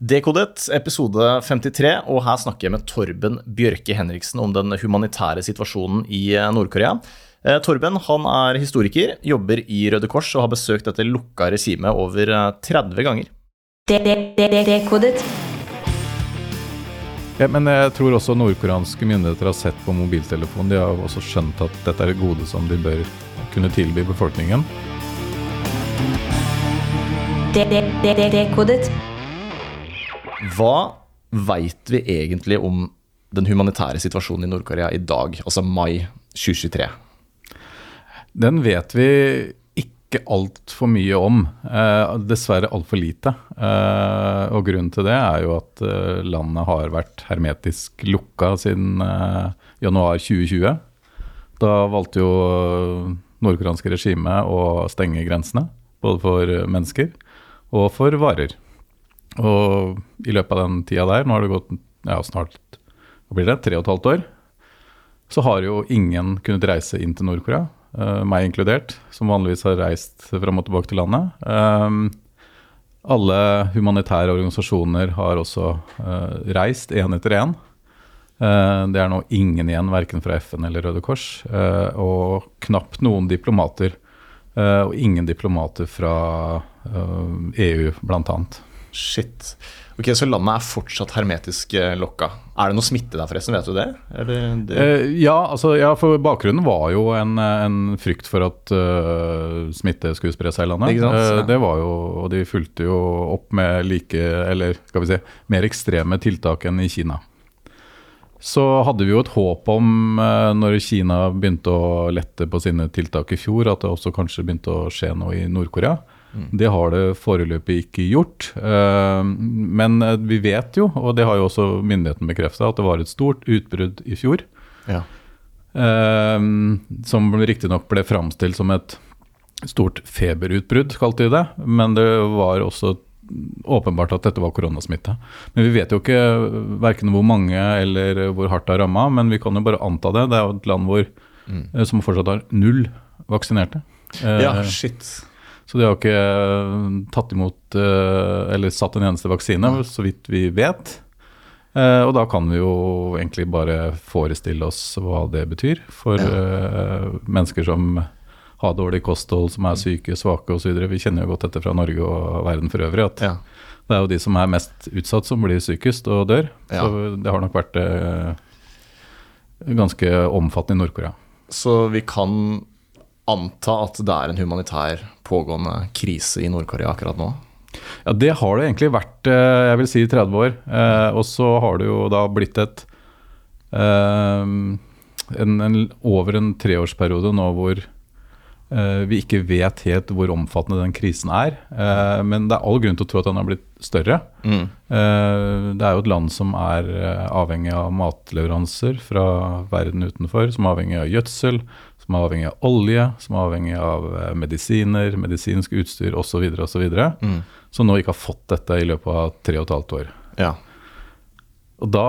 Dekodet, episode 53, og her snakker jeg med Torben Bjørke Henriksen om den humanitære situasjonen i eh, Nord-Korea. Eh, Torben han er historiker, jobber i Røde Kors og har besøkt dette lukka regimet over 30 eh, ganger. Dekodet. Ja, men jeg tror også nordkoreanske myndigheter har sett på mobiltelefonen. De har også skjønt at dette er et gode som de bør kunne tilby befolkningen. Dekodet. Hva veit vi egentlig om den humanitære situasjonen i Nord-Korea i dag, altså mai 2023? Den vet vi ikke altfor mye om. Eh, dessverre altfor lite. Eh, og grunnen til det er jo at eh, landet har vært hermetisk lukka siden eh, januar 2020. Da valgte jo nordkoreanske regimet å stenge grensene, både for mennesker og for varer. Og i løpet av den tida der, nå har det gått ja, snart hva blir det, tre og et halvt år, så har jo ingen kunnet reise inn til Nord-Korea, uh, meg inkludert, som vanligvis har reist fram og tilbake til landet. Um, alle humanitære organisasjoner har også uh, reist én etter én. Uh, det er nå ingen igjen, verken fra FN eller Røde Kors, og knapt noen diplomater. og ingen diplomater fra EU, blant annet. Shit. Ok, Så landet er fortsatt hermetisk eh, lokka. Er det noe smitte der, forresten? Vet du det? det... Eh, ja, altså, ja, for bakgrunnen var jo en, en frykt for at uh, smitte skulle spre seg i landet. Uh, det var jo, Og de fulgte jo opp med like, eller skal vi si, mer ekstreme tiltak enn i Kina. Så hadde vi jo et håp om, uh, når Kina begynte å lette på sine tiltak i fjor, at det også kanskje begynte å skje noe i Nord-Korea. Mm. Det har det foreløpig ikke gjort. Uh, men eh, vi vet jo, og det har jo også myndighetene bekrefta, at det var et stort utbrudd i fjor. Ja. Uh, som riktignok ble framstilt som et stort feberutbrudd, kalte de det. Men det var også åpenbart at dette var koronasmitte. Men vi vet jo ikke verken hvor mange eller hvor hardt det har ramma, men vi kan jo bare anta det. Det er jo et land hvor, mm. som fortsatt har null vaksinerte. Ja, shit. Så de har ikke eh, tatt imot eh, eller satt en eneste vaksine, så vidt vi vet. Eh, og da kan vi jo egentlig bare forestille oss hva det betyr for ja. mennesker som har dårlig kosthold, som er syke, svake osv. Vi kjenner jo godt dette fra Norge og verden for øvrig. at ja. Det er jo de som er mest utsatt, som blir sykest og dør. Ja. Så det har nok vært ganske omfattende i Nord-Korea. Så vi kan anta at det er en humanitær pågående krise i Nord-Korea akkurat nå? Ja, Det har det egentlig vært eh, jeg vil si 30 år. Eh, og så har det jo da blitt et eh, en, en, over en treårsperiode nå hvor vi ikke vet helt hvor omfattende den krisen er. men det er all grunn til å tro at den har blitt større. Mm. det er jo et land som er avhengig av matleveranser fra verden utenfor, som er avhengig av gjødsel, som er avhengig av olje, som er avhengig av eh, medisiner, medisinsk utstyr osv., osv., mm. som nå ikke har fått dette i løpet av tre og et halvt år. Ja. Og da,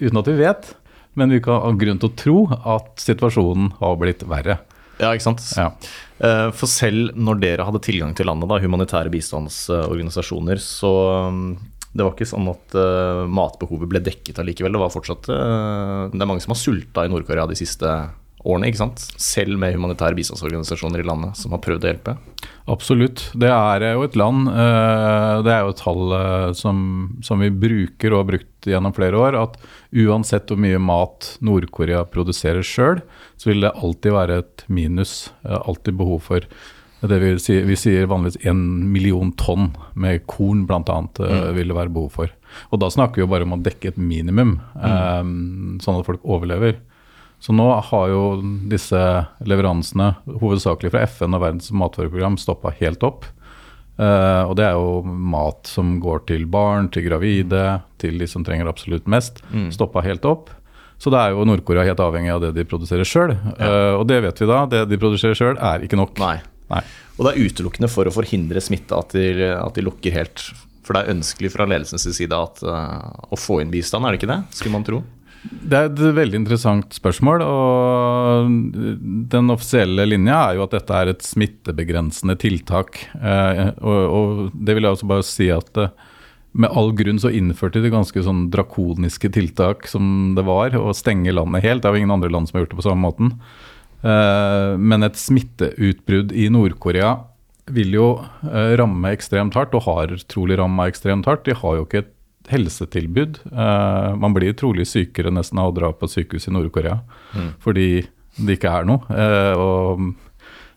uten at vi vet, men vi kan ha grunn til å tro at situasjonen har blitt verre. Ja, ikke sant. Ja. Eh, for selv når dere hadde tilgang til landet, da, humanitære bistandsorganisasjoner, så mm, det var ikke sånn at uh, matbehovet ble dekket allikevel. Det var fortsatt Det er mange som har sulta i Nord-Korea de siste årene, ikke sant? selv med humanitære bistandsorganisasjoner i landet som har prøvd å hjelpe? Absolutt. Det er jo et land, eh, det er jo et tall eh, som, som vi bruker og har brukt gjennom flere år, at uansett hvor mye mat Nord-Korea produserer sjøl, så vil det alltid være et minus. Eh, alltid behov for det vi sier, vi sier vanligvis en million tonn med korn bl.a. Mm. vil det være behov for. Og da snakker vi jo bare om å dekke et minimum, mm. sånn at folk overlever. Så nå har jo disse leveransene, hovedsakelig fra FN og Verdens matvareprogram, stoppa helt opp. Uh, og det er jo mat som går til barn, til gravide, til de som trenger absolutt mest. Mm. Stoppa helt opp. Så da er jo Nord-Korea helt avhengig av det de produserer sjøl. Ja. Uh, og det vet vi da, det de produserer sjøl er ikke nok. Nei. Nei. Og det er utelukkende for å forhindre smitte at de, at de lukker helt. For det er ønskelig fra ledelsens side at, uh, å få inn bistand, er det ikke det? Skulle man tro. Det er et veldig interessant spørsmål. og Den offisielle linja er jo at dette er et smittebegrensende tiltak. Eh, og, og, Det vil jeg også bare si at med all grunn så innførte de ganske sånn drakoniske tiltak som det var, å stenge landet helt. Det er jo ingen andre land som har gjort det på samme måten. Eh, men et smitteutbrudd i Nord-Korea vil jo eh, ramme ekstremt hardt, og har trolig ramma ekstremt hardt. De har jo ikke et helsetilbud. Eh, man blir trolig sykere nesten av å dra på sykehus i Nord-Korea Mm. fordi det ikke er noe. Eh, og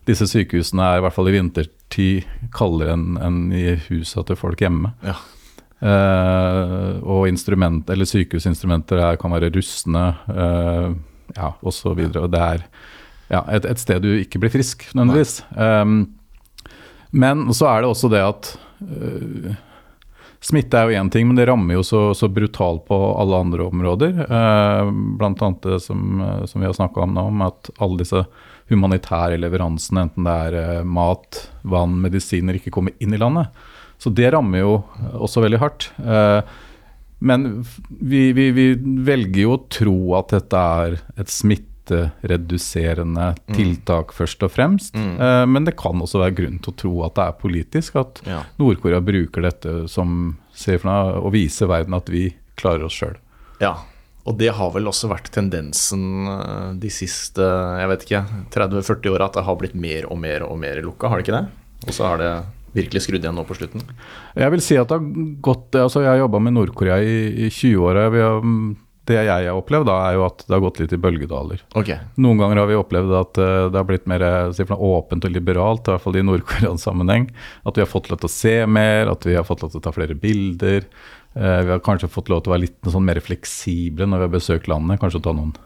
disse sykehusene er i hvert fall i vintertid kaldere enn en i husa til folk hjemme. Ja. Uh, og instrument, eller sykehusinstrumenter er, kan være rustne, uh, ja, osv. Det er ja, et, et sted du ikke blir frisk, nødvendigvis. Um, men så er det også det at øh, Smitte er jo én ting, men det rammer jo så, så brutalt på alle andre områder. Eh, annet det som, eh, som vi har snakka om nå, om at alle disse humanitære leveransene, enten det er eh, mat, vann, medisiner, ikke kommer inn i landet. Så det rammer jo også veldig hardt. Eh, men vi, vi, vi velger jo å tro at dette er et smittereduserende tiltak først og fremst. Mm. Eh, men det kan også være grunn til å tro at det er politisk. At Ja. Nord-Korea bruker dette som noe, å vise verden at vi klarer oss sjøl. Ja, og det har vel også vært tendensen eh, de siste jeg vet ikke, 30-40 åra, at det har blitt mer og mer og mer lukka, har det ikke det? Og så har det virkelig skrudd igjen nå på slutten. Jeg vil si at det har gått altså Jeg har jobba med Nord-Korea i, i 20 år. Vi har- Det jeg har opplevd, da, er jo at det har gått litt i bølgedaler. Okay. Noen ganger har vi opplevd at uh, det har blitt mer eh, åpent og liberalt, i hvert fall i nordkoreansk sammenheng. At vi har fått lov til å se mer, at vi har fått lov til å ta flere bilder. Uh, vi har kanskje fått lov til å være litt sånn mer fleksible når vi har besøkt landet. Kanskje ta noen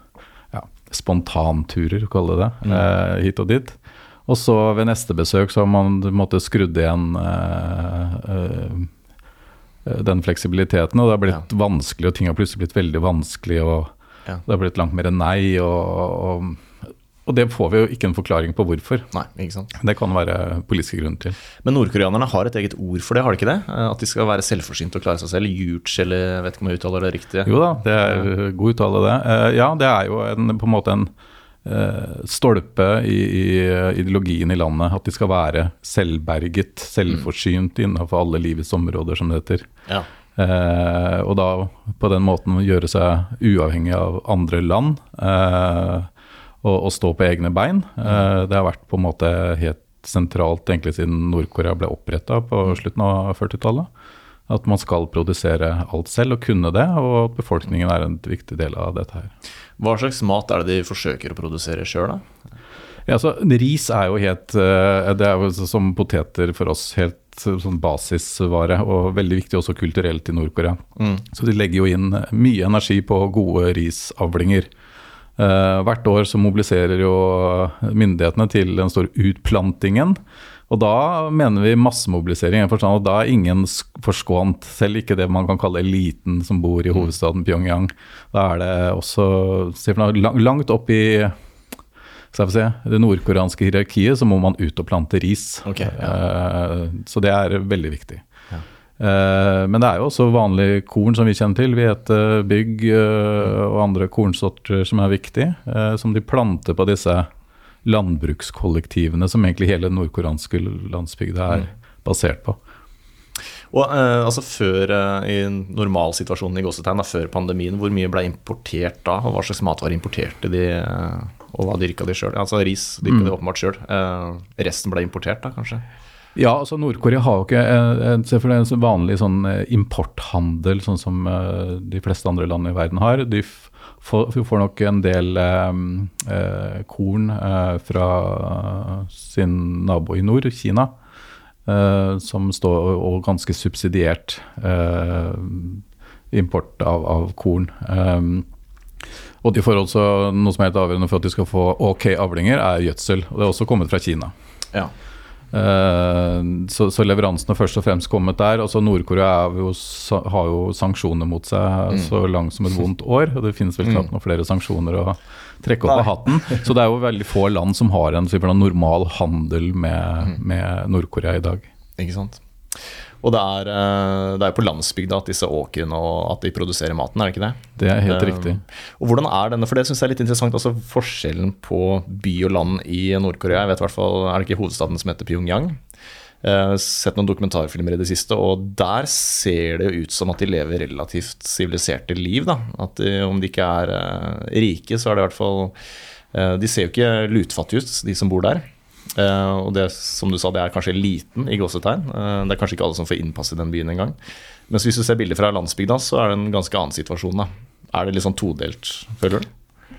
ja, spontanturer, kalle det det, eh, hit og dit. Og så ved neste besøk så har man skrudd igjen den fleksibiliteten, og det har blitt vanskelig, og ting har plutselig blitt veldig vanskelig. og Ja. Det har blitt langt mer nei, og, og, og det får vi jo ikke en forklaring på hvorfor. nei, ikke sant. Det kan være politiske grunner til. Men nordkoreanerne har et eget ord for det, har de ikke det? Eh, At de skal være selvforsynte og klare seg selv. Yurch, eller vet ikke om jeg uttaler det riktig. Jo da, det er god uttale, det. Eh, ja, det er jo en, på en måte en eh, stolpe i, i ideologien i landet. At de skal være selvberget, selvforsynt innenfor alle livets områder, som det heter. Ja. Eh, og da på den måten gjøre seg uavhengig av andre land eh, og, og stå på egne bein. Eh, det har vært på en måte helt sentralt egentlig siden Nord-Korea ble oppretta på slutten av 40-tallet. At man skal produsere alt selv og kunne det, og at befolkningen er en viktig del av dette her. Hva slags mat er det de forsøker å produsere sjøl, da? Ja, så Ris er jo helt eh, Det er jo som poteter for oss helt eh, sånn basisvare, og veldig viktig også kulturelt i Nord-Korea. Mm. Så de legger jo inn mye energi på gode risavlinger. Eh, hvert år så mobiliserer jo myndighetene til den store utplantingen. Og da mener vi massemobilisering. og forstand Da er ingen forskånt, selv ikke det man kan kalle eliten som bor i hovedstaden Pyongyang. Da er det også langt opp i få det nordkoreanske hierarkiet, så må man ut og plante ris. Okay, ja. Eh, Så det er veldig viktig. Ja. Eh, Men det er jo også vanlig korn som vi kjenner til. Hvete, bygg eh, og andre kornsorter som er viktige. Som de planter på disse landbrukskollektivene som egentlig hele nordkoreanske landsbygda er basert på. Og eh, altså Før eh, i normalsituasjonen i gåsetegn, da, før pandemien, hvor mye ble importert da? Og hva slags matvarer importerte de, eh, og hva dyrka de sjøl? Altså ris dyrka de åpenbart sjøl. Eh, resten ble importert, da, kanskje? Ja, altså Nord-Korea har jo ikke eh, en, deg en sånn vanlig sånn eh, importhandel, sånn som eh, de fleste andre land i verden har. De får, får nok en del eh, eh, korn eh, fra sin nabo i nord, Kina, eh, som står og ganske subsidiert eh, import av, av korn. Um, og de får også noe som er helt avgjørende for at de skal få ok avlinger, er gjødsel. Og det er også kommet fra Kina. Ja. Eh, så, så leveransene først og fremst kommet der. Altså Nord-Korea har jo sanksjoner mot seg så langt som et vondt år. Og det finnes vel knapt noen flere sanksjoner å trekke opp av hatten. Så det er jo veldig få land som har en, normal handel med, med Nord-Korea i dag. Ikke sant. Og det er, eh, det er på landsbygda at disse åkrene og at de produserer maten, er det ikke det? Det er helt Eh, riktig. Og hvordan er denne, for det syns jeg er litt interessant, altså forskjellen på by og land i Nord-Korea. Jeg vet i hvert fall, Er det ikke hovedstaden som heter Pyongyang? Eh, sett noen dokumentarfilmer i det siste, og der ser det jo ut som at de lever relativt siviliserte liv. da. At de, Om de ikke er uh, rike, så er det i hvert fall uh, De ser jo ikke lutfattige ut, de som bor der. Eh, og det som du sa, det er kanskje liten i gåsetegn. Uh, det er kanskje ikke alle som får innpass i den byen engang. Mens hvis du ser bilder fra landsbygda, så er det en ganske annen situasjon. da. Er det litt sånn todelt, føler du?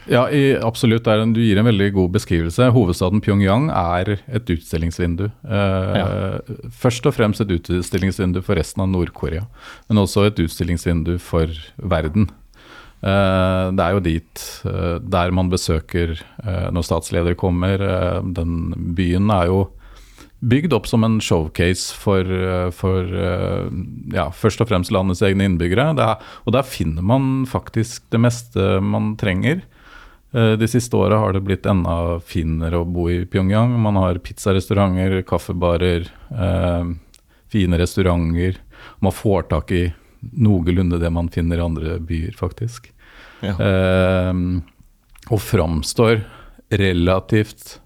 Ja, i, absolutt. Er en, du gir en veldig god beskrivelse. Hovedstaden Pyongyang er et utstillingsvindu. Eh, Ja. Først og fremst et utstillingsvindu for resten av Nord-Korea, men også et utstillingsvindu for verden. Eh, det er jo dit eh, der man besøker eh, når statsledere kommer. Den byen er jo bygd opp som en showcase for, for ja, først og fremst landets egne innbyggere. Er, og der finner man faktisk det meste man trenger. De siste åra har det blitt enda finere å bo i Pyongyang. Man har pizzarestauranter, kaffebarer, eh, fine restauranter. Man får tak i noenlunde det man finner i andre byer, faktisk. Ja. Eh, og framstår relativt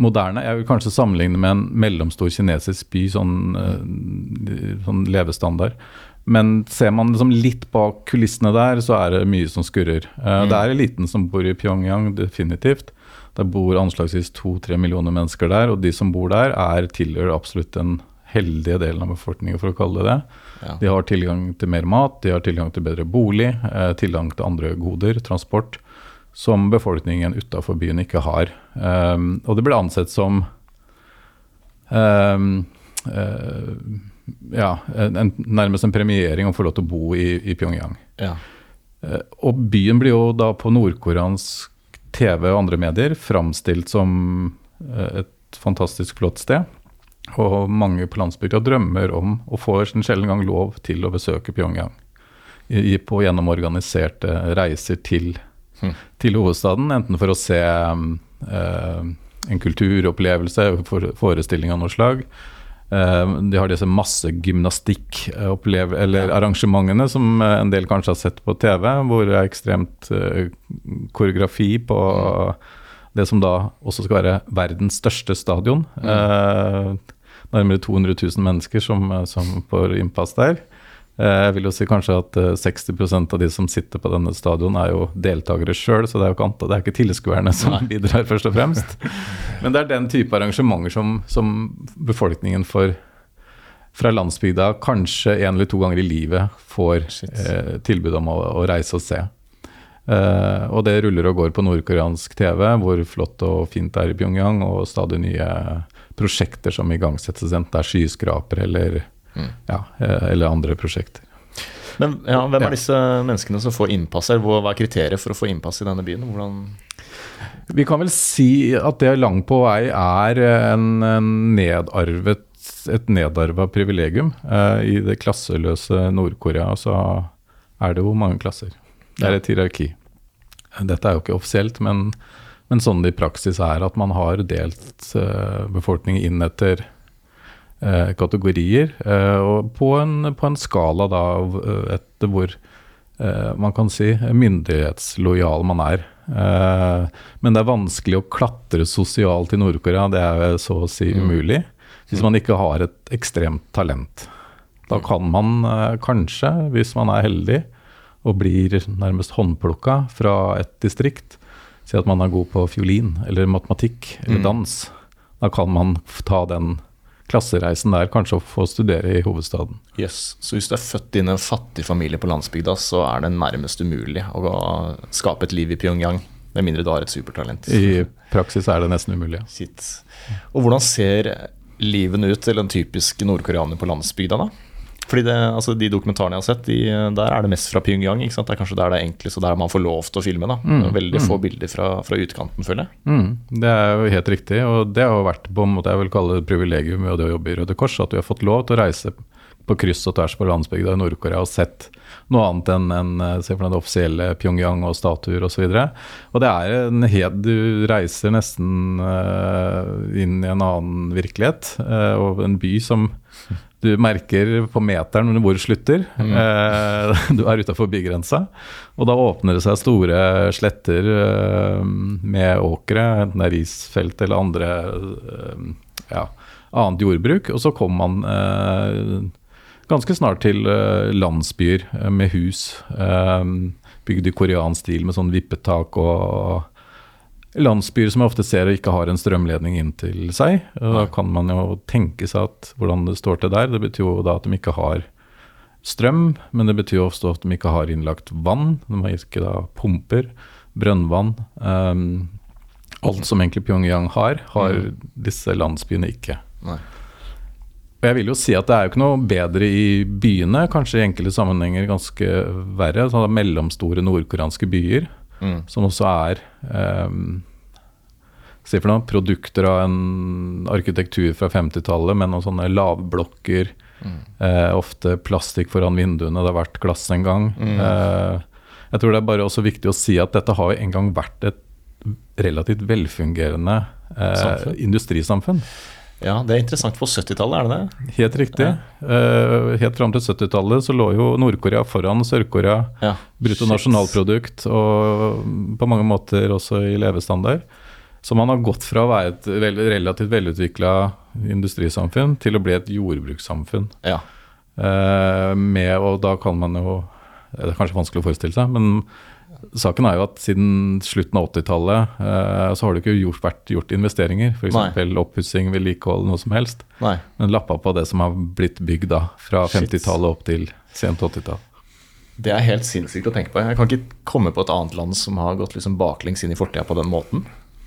moderne. Jeg vil kanskje sammenligne med en mellomstor kinesisk by, sånn, eh, sånn levestandard. Men ser man liksom litt bak kulissene der, så er det mye som skurrer. Eh, Det er eliten som bor i Pyongyang, definitivt. Det bor anslagsvis to-tre millioner mennesker der, og de som bor der, er tilhører absolutt den heldige delen av befolkningen, for å kalle det det. Ja. De har tilgang til mer mat, de har tilgang til bedre bolig, eh, tilgang til andre goder, transport, som befolkningen utafor byen ikke har. Um, og det ble ansett som um, uh, ja, en, en, nærmest en premiering å få lov til å bo i, i Pyongyang. Ja. Uh, og byen blir jo da på nordkoreansk TV og andre medier framstilt som eh, et fantastisk flott sted. Og mange på landsbygda drømmer om og får en sjelden gang lov til å besøke Pyongyang. I, på gjennomorganiserte reiser til, mm. til hovedstaden, enten for å se eh, en kulturopplevelse, for, forestilling av noe slag. Eh, de har disse masse eller arrangementene som eh, en del kanskje har sett på TV, hvor det er ekstremt eh, koreografi på det som da også skal være verdens største stadion. Eh, nærmere 200 000 mennesker som, eh, som får innpass der. Eh, Jeg vil jo si kanskje at eh, 60% av de som sitter på denne stadion er jo deltakere sjøl, så det er jo ikke, antall, det er ikke tilskuerne som bidrar, først og fremst. Men det er den type arrangementer som, som befolkningen får fra landsbygda kanskje en eller to ganger i livet får eh, tilbud om å, å reise og se. Eh, og det ruller og går på nordkoreansk TV, hvor flott og fint det er i Pyongyang, og stadig nye prosjekter som igangsettes, enten det er skyskraper eller, Mm. ja, eh, eller andre prosjekter. Men ja, hvem er disse menneskene som får innpass her? Hva er kriteriet for å få innpass i denne byen? Hvordan Vi kan vel si at det langt på vei er en, en nedarvet, et nedarva privilegium. Eh, I det klasseløse Nord-Korea så er det jo mange klasser. Det er et hierarki. Dette er jo ikke offisielt, men, men sånn det i praksis er at man har delt eh, befolkningen inn etter eh, kategorier, og på en, på en skala da etter hvor man kan si myndighetslojal man er. Men det er vanskelig å klatre sosialt i Nord-Korea, det er så å si umulig. Hvis man ikke har et ekstremt talent. Da kan man kanskje, hvis man er heldig og blir nærmest håndplukka fra et distrikt, si at man er god på fiolin eller matematikk eller Mm. dans, da kan man ta den klassereisen der, kanskje å få studere i hovedstaden. Yes. Så hvis du er født inn i en fattig familie på landsbygda, så er det nærmest umulig å skape et liv i Pyongyang. Med mindre du har et supertalent. I praksis er det nesten umulig. Shit. Og hvordan ser livene ut til en typisk nordkoreaner på landsbygda, da? Fordi det, altså De dokumentarene jeg har sett, de, der er det mest fra Pyongyang. ikke sant? Det er kanskje der det er enklest, og der man får lov til å filme. da. Mm, Veldig mm. få bilder fra, fra utkanten, føler jeg. Mm, det er jo helt riktig, og det har jo vært på en måte jeg vil kalle det privilegium ved å jobbe i Røde Kors, at vi har fått lov til å reise på kryss og tvers på landsbygda i Nord-Korea og sett noe annet enn enn, eh, det offisielle Pyongyang og statuer osv. Og, det er en helt Du reiser nesten uh, inn i en annen virkelighet, uh, og en by som du merker på meteren hvor det slutter. Eh, du er utafor bygrensa. Og da åpner det seg store sletter eh, med åkre, enten det er risfelt eller andre, eh, ja, annet jordbruk. Og så kom man eh, ganske snart til eh, landsbyer eh, med hus. Bygd i koreansk stil med sånn vippetak og landsbyer som jeg ofte ser ikke har en strømledning inn til seg. Og Da kan man jo tenke seg at hvordan det står til der. Det betyr jo da at de ikke har strøm, men det betyr også at de ikke har innlagt vann. De har ikke da pumper, brønnvann. Um, alt som egentlig Pyongyang har, har disse landsbyene ikke. Nei. Og jeg vil jo si at det er jo ikke noe bedre i byene, kanskje i enkelte sammenhenger ganske verre. Så mellomstore nordkoreanske byer, Mm. som også er um, Si for noe, produkter av en arkitektur fra 50-tallet med noen sånne lavblokker. Eh, ofte plastikk foran vinduene, det har vært glass en gang. Eh, jeg tror det er bare også viktig å si at dette har en gang vært et relativt velfungerende eh, industrisamfunn. Ja, det er interessant på 70-tallet, er det det? Helt riktig. Eh, helt fram til 70-tallet så lå jo Nord-Korea foran Sør-Korea. Ja. Bruttonasjonalprodukt og på mange måter også i levestandard. Så man har gått fra å være et relativt velutvikla industrisamfunn til å bli et jordbrukssamfunn. Ja. Uh, med, og da kan man jo Det er kanskje vanskelig å forestille seg, men saken er jo at siden slutten av 80-tallet eh, så har det ikke gjort, vært gjort investeringer. F.eks. oppussing, vedlikehold, noe som helst. Nei. Men lappa på det som har blitt bygd da, fra 50-tallet opp til sent 80-tall. Det er helt sinnssykt å tenke på. Jeg kan ikke komme på et annet land som har gått liksom baklengs inn i fortida på den måten.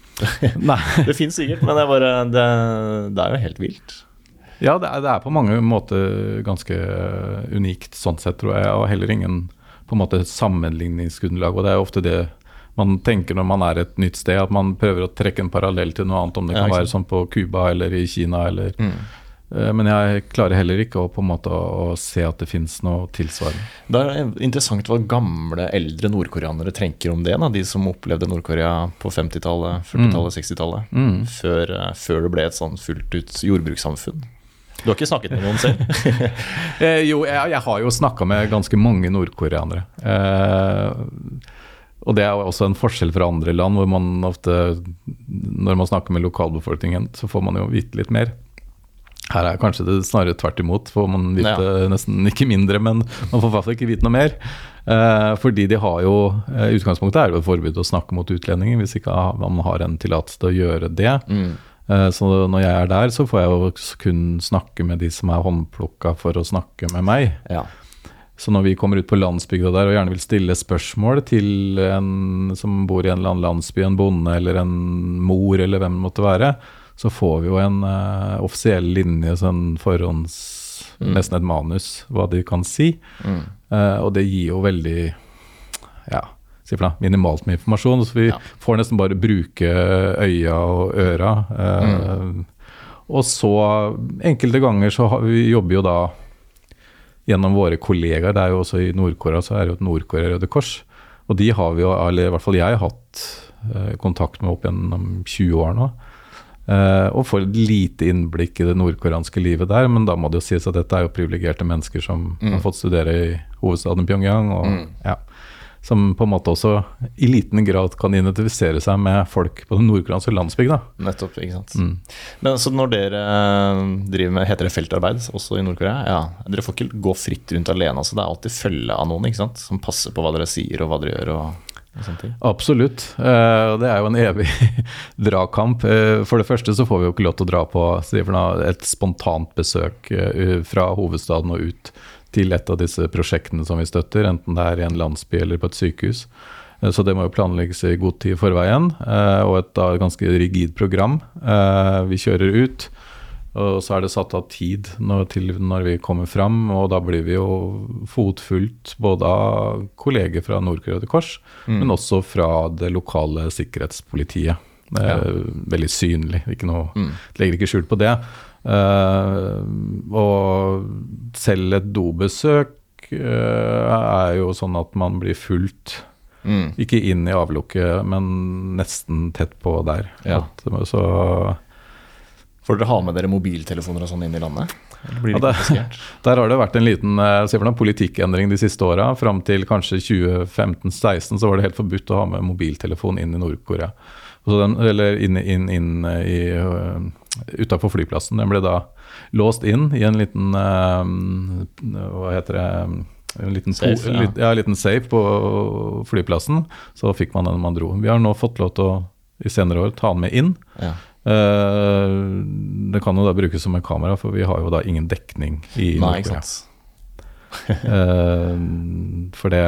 Nei. Det fins sikkert, men det er, bare, det, det er jo helt vilt. Ja, det er, det er på mange måter ganske unikt sånn sett, tror jeg. Og heller ingen på en måte et sammenligningsgrunnlag. Og det er jo ofte det man tenker når man er et nytt sted, at man prøver å trekke en parallell til noe annet. Om det kan være sånn på Cuba eller i Kina eller Mm. Eh, Men jeg klarer heller ikke å på en måte å, se at det finnes noe tilsvarende. Det er interessant hva gamle, eldre nordkoreanere tenker om det. Da. De som opplevde Nord-Korea på 50-tallet, 40-tallet, 60-tallet. Mm. Før, eh, før det ble et sånn fullt ut jordbrukssamfunn. Du har ikke snakket med noen selv? Eh, jo, jeg, jeg har jo snakka med ganske mange nordkoreanere. Eh, og det er også en forskjell fra andre land, hvor man ofte, når man snakker med lokalbefolkningen, så får man jo vite litt mer. Her er kanskje det snarere tvert imot, får man vite nesten ikke mindre, men man får i hvert fall ikke vite noe mer. Eh, fordi de har jo eh, I utgangspunktet er det jo forbud å snakke mot utlendinger hvis ikke man har en tillatelse til å gjøre det. Mm. Eh, Så når jeg er der, så får jeg jo kun snakke med de som er håndplukka for å snakke med meg. Ja. Så når vi kommer ut på landsbygda der og gjerne vil stille spørsmål til en som bor i en eller annen landsby, en bonde eller en mor eller hvem det måtte være, så får vi jo en uh, offisiell linje, sånn forhånds Nesten et manus, hva de kan si. Mm. Uh, og det gir jo veldig ja, noe, minimalt med informasjon. Så vi Ja. får nesten bare bruke øya og øra. Eh, Og så enkelte ganger så har, vi jobber jo da gjennom våre kollegaer. Det er jo også I Nord-Korea så er det jo et Nord-Korea Røde Kors. Og de har vi jo, eller i hvert fall jeg, hatt eh, kontakt med opp gjennom 20 år nå. Uh, og får lite innblikk i det nordkoreanske livet der, men da må det jo sies at dette er jo privilegerte mennesker som har fått studere i hovedstaden Pyongyang, og Mm. ja, som på en måte også i liten grad kan identifisere seg med folk på den nordkoreanske landsbygda. Nettopp, ikke sant. Mm. Men så når dere eh, driver med Heter det feltarbeid også i Nord-Korea? Ja. Dere får ikke gå fritt rundt alene. altså Det er alltid følge av noen ikke sant? som passer på hva dere sier og hva dere gjør. og, og sånne ting. Absolutt. Eh, det er jo en evig dragkamp. Eh, for det første så får vi jo ikke lov til å dra på et spontant besøk fra hovedstaden og ut til et av disse prosjektene som vi støtter, enten det er i en landsby eller på et sykehus. Eh, Så det må jo planlegges i god tid i forveien, eh, og et da ganske rigid program. Eh, Vi kjører ut, og så er det satt av tid når, til når vi kommer fram, og da blir vi jo fotfulgt både av kolleger fra Nord-Korea Røde Kors, men også fra det lokale sikkerhetspolitiet. Det er veldig synlig, ikke noe, Mm. legger ikke skjul på det. Eh, og selv et dobesøk eh, er jo sånn at man blir fulgt Mm. ikke inn i avlukket, men nesten tett på der. Ja. At, så Får dere ha med dere mobiltelefoner og sånn inn i landet? Ja, det Der har det vært en liten eh, noe, politikkendring de siste åra. Fram til kanskje 2015-16 så var det helt forbudt å ha med mobiltelefon inn i Nord-Korea. Den, eller inn, inn, inn i utafor flyplassen. Den ble da låst inn i en liten eh, Hva heter det en liten, Safe, po- ja. ja, en liten safe på flyplassen. Så fikk man den man dro. Vi har nå fått lov til å i senere år ta den med inn. Ja. Eh, det kan jo da brukes som en kamera, for vi har jo da ingen dekning i Nord-Korea. Eh, for det,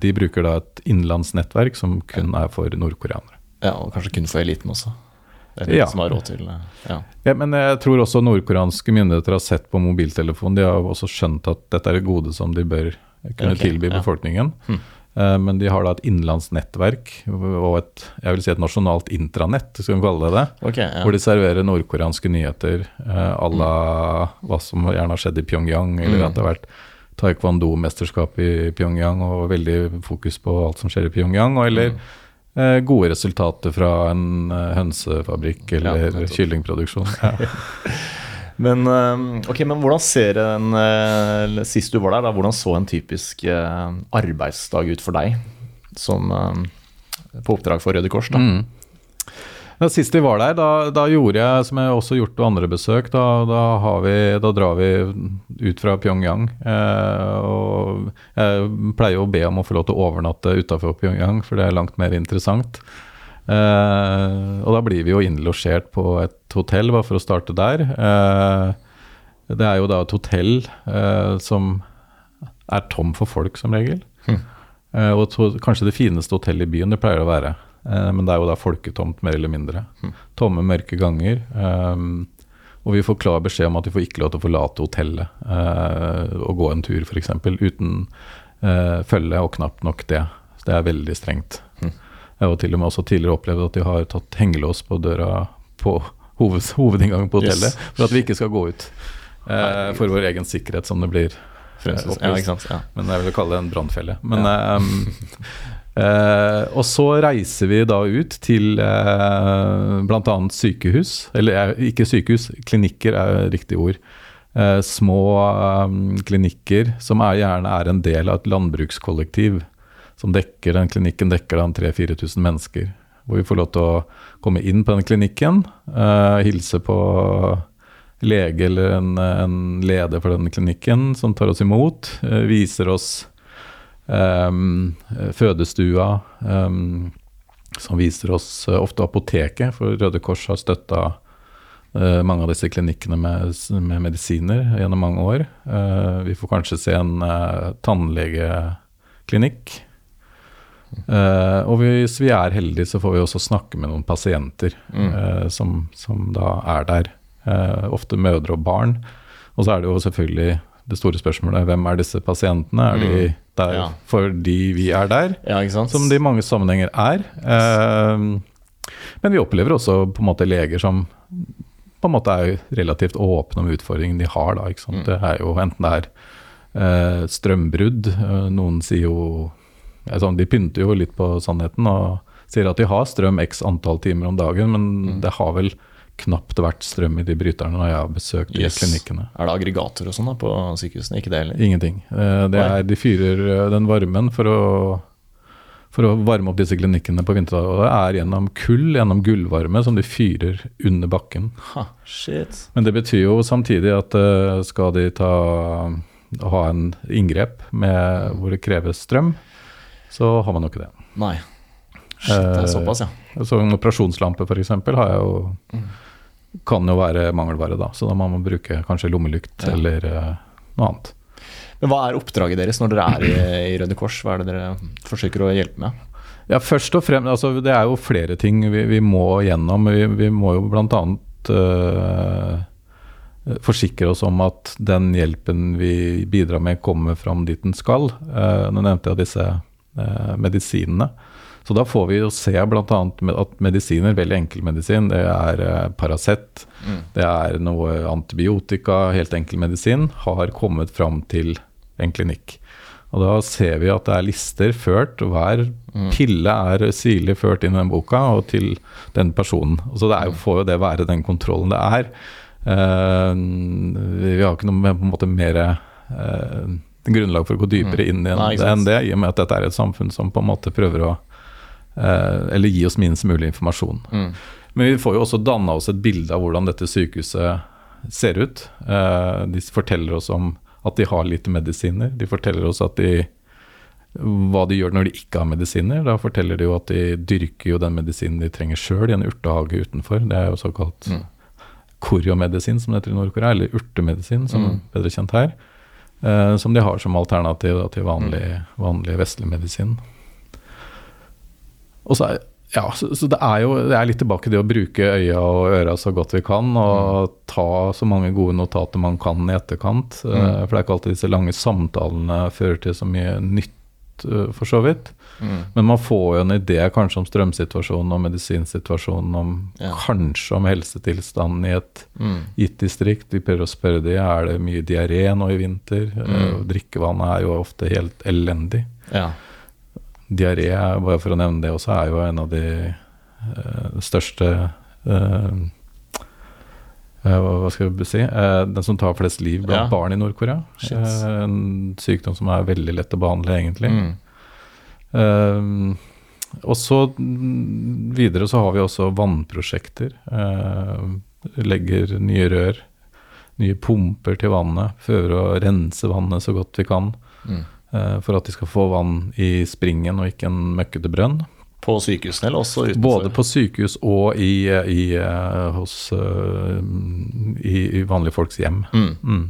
de bruker da et innenlandsnettverk som kun er for nordkoreanere. Ja, og kanskje kun for eliten også. Eller Ja. til eh, ja. Ja, men jeg tror også nordkoreanske myndigheter har sett på mobiltelefonen. De har også skjønt at dette er et gode som de bør kunne okay. tilby befolkningen. Hm. Eh, Men de har da et innenlandsnettverk og et, jeg vil si et nasjonalt intranett, skal vi kalle det det. Okay, ja. Hvor de serverer nordkoreanske nyheter eh, à la hva som gjerne har skjedd i Pyongyang, eller Mm. at det har vært taekwondo-mesterskap i Pyongyang og veldig fokus på alt som skjer i Pyongyang, eller Mm. Eh, gode resultater fra en eh, hønsefabrikk eller ja, kyllingproduksjon. Ja. Men, eh, ok, men hvordan ser en Sist du var der, da, hvordan så en typisk arbeidsdag ut for deg? Som på oppdrag for Røde Kors, da. Mm. Da Sist vi var der, da, da gjorde jeg, som jeg også gjort på andre besøk, da, da, har vi, da drar vi ut fra Pyongyang. Eh, og jeg pleier å be om å få lov til å overnatte utafor Pyongyang, for det er langt mer interessant. Eh, og da blir vi jo innlosjert på et hotell, bare for å starte der. Eh, det er jo da et hotell eh, som er tom for folk, som regel. Eh, og to, kanskje det fineste hotellet i byen, det pleier å være. Eh, men det er jo da folketomt, mer eller mindre. Tomme, mørke ganger. Um, og vi får klar beskjed om at vi får ikke lov til å forlate hotellet eh, og gå en tur, f.eks. Uten eh, følge, og knapt nok det. Det er veldig strengt. Jeg har til og med også tidligere opplevd at de har tatt hengelås på døra på hoved, hovedinngangen på hotellet Yes. for at vi ikke skal gå ut. Eh, for vår egen sikkerhet, som det blir. Eh, ja? Ja. Men jeg vil kalle det en brannfelle. Men ehm, eh, Og så reiser vi da ut til eh, bl.a. sykehus. Eller eh, ikke sykehus, klinikker er riktig ord. Eh, små eh, klinikker som er, gjerne er en del av et landbrukskollektiv. Som dekker den klinikken dekker den 3000-4000 mennesker. Hvor vi får lov til å komme inn på den klinikken, eh, hilse på lege eller en, en leder for den klinikken som tar oss imot, eh, viser oss fødestua, ehm, som viser oss eh, ofte apoteket, for Røde Kors har støtta eh, mange av disse klinikkene med, med medisiner gjennom mange år. Eh, vi får kanskje se en tannlegeklinikk. Og hvis vi er heldige, så får vi også snakke med noen pasienter eh, som, som da er der. Ofte mødre og barn. Og så er det jo selvfølgelig det store spørsmålet hvem er disse pasientene? Er de Mm. der Ja. fordi vi er der? ja? Som de i mange sammenhenger er. Eh, men vi opplever også på en måte leger som på en måte er relativt åpne om utfordringene de har. Da, sant? Det er jo enten det er eh, strømbrudd, eh, noen sier jo sånn, De pynter jo litt på sannheten og sier at de har strøm x antall timer om dagen, men det har vel knapt vært strøm i de bryterne når jeg har besøkt de Yes. klinikkene. Er det aggregator og sånn på sykehusene? Ikke det heller? Ingenting. Eh, Det er, de fyrer eh, den varmen for å, for å varme opp disse klinikkene på vinterdag. Og det er gjennom kull, gjennom gullvarme, som de fyrer under bakken. Ha, shit. Men det betyr jo samtidig at eh, skal de ta, ha en inngrep med, hvor det kreves strøm, så har man jo ikke det. Nei. Shit, det er såpass, ja. Så en operasjonslampe f.eks. har jeg jo kan jo være mangelvare, da. Så da må man bruke kanskje lommelykt Ja. eller eh, noe annet. Men hva er oppdraget deres når dere er i, i Røde Kors? Hva er det dere forsøker å hjelpe med? Ja, først og fremst, altså Det er jo flere ting vi, vi må gjennom. Vi, vi må jo bl.a. Uh, forsikre oss om at den hjelpen vi bidrar med, kommer fram dit den skal. Uh, nå nevnte jeg disse uh, medisinene. Så da får vi jo se bl.a. at medisiner, veldig enkel medisin, det er Paracet, mm. det er noe antibiotika, helt enkel medisin, har kommet fram til en klinikk. Og da ser vi at det er lister ført, og hver pille er sirlig ført inn i den boka og til den personen. Og så det jo, får jo det være den kontrollen det er. Uh, vi har ikke noe på en måte mer uh, grunnlag for å gå dypere inn i ikke enn det, i og med at dette er et samfunn som på en måte prøver å eh, Eller gi oss minst mulig informasjon. Mm. Men vi får jo også danna oss et bilde av hvordan dette sykehuset ser ut. Eh, de forteller oss om at de har lite medisiner. De forteller oss at de, hva de gjør når de ikke har medisiner. Da forteller de jo at de dyrker jo den medisinen de trenger sjøl i en urtehage utenfor. Det er jo såkalt Mm. koriomedisin, som det heter i Nord-Korea, eller urtemedisin, som Mm. bedre kjent her. eh, som de har som alternativ til vanlig, Mm. vanlig vestlig medisin. Og så ja, så, så det er jo det er litt tilbake til det å bruke øya og øra så godt vi kan, og ta så mange gode notater man kan i etterkant. Mm. Uh, For det er ikke alltid disse lange samtalene fører til så mye nytt, uh, for så vidt. Mm. Men man får jo en idé kanskje om strømsituasjonen og medisinsituasjonen, om Ja. kanskje om helsetilstanden i et Mm. gitt distrikt. Vi prøver å spørre de, er det mye diaré nå i vinter. Eh, Mm. Drikkevannet er jo ofte helt elendig. Ja. Diaré, bare for å nevne det også, er jo en av de uh, største uh, hva skal vi si? Den som tar flest liv blant Ja. barn i Nord-Korea. En sykdom som er veldig lett å behandle, egentlig. Mm. Og så videre så har vi også vannprosjekter. Legger nye rør, nye pumper til vannet. Prøver å rense vannet så godt vi kan. Mm. Eh, for at de skal få vann i springen og ikke en møkkete brønn. På sykehusene, eller også utenfor? Både på sykehus og i, i, eh, hos, eh, i, vanlige folks hjem. Mm. Mm.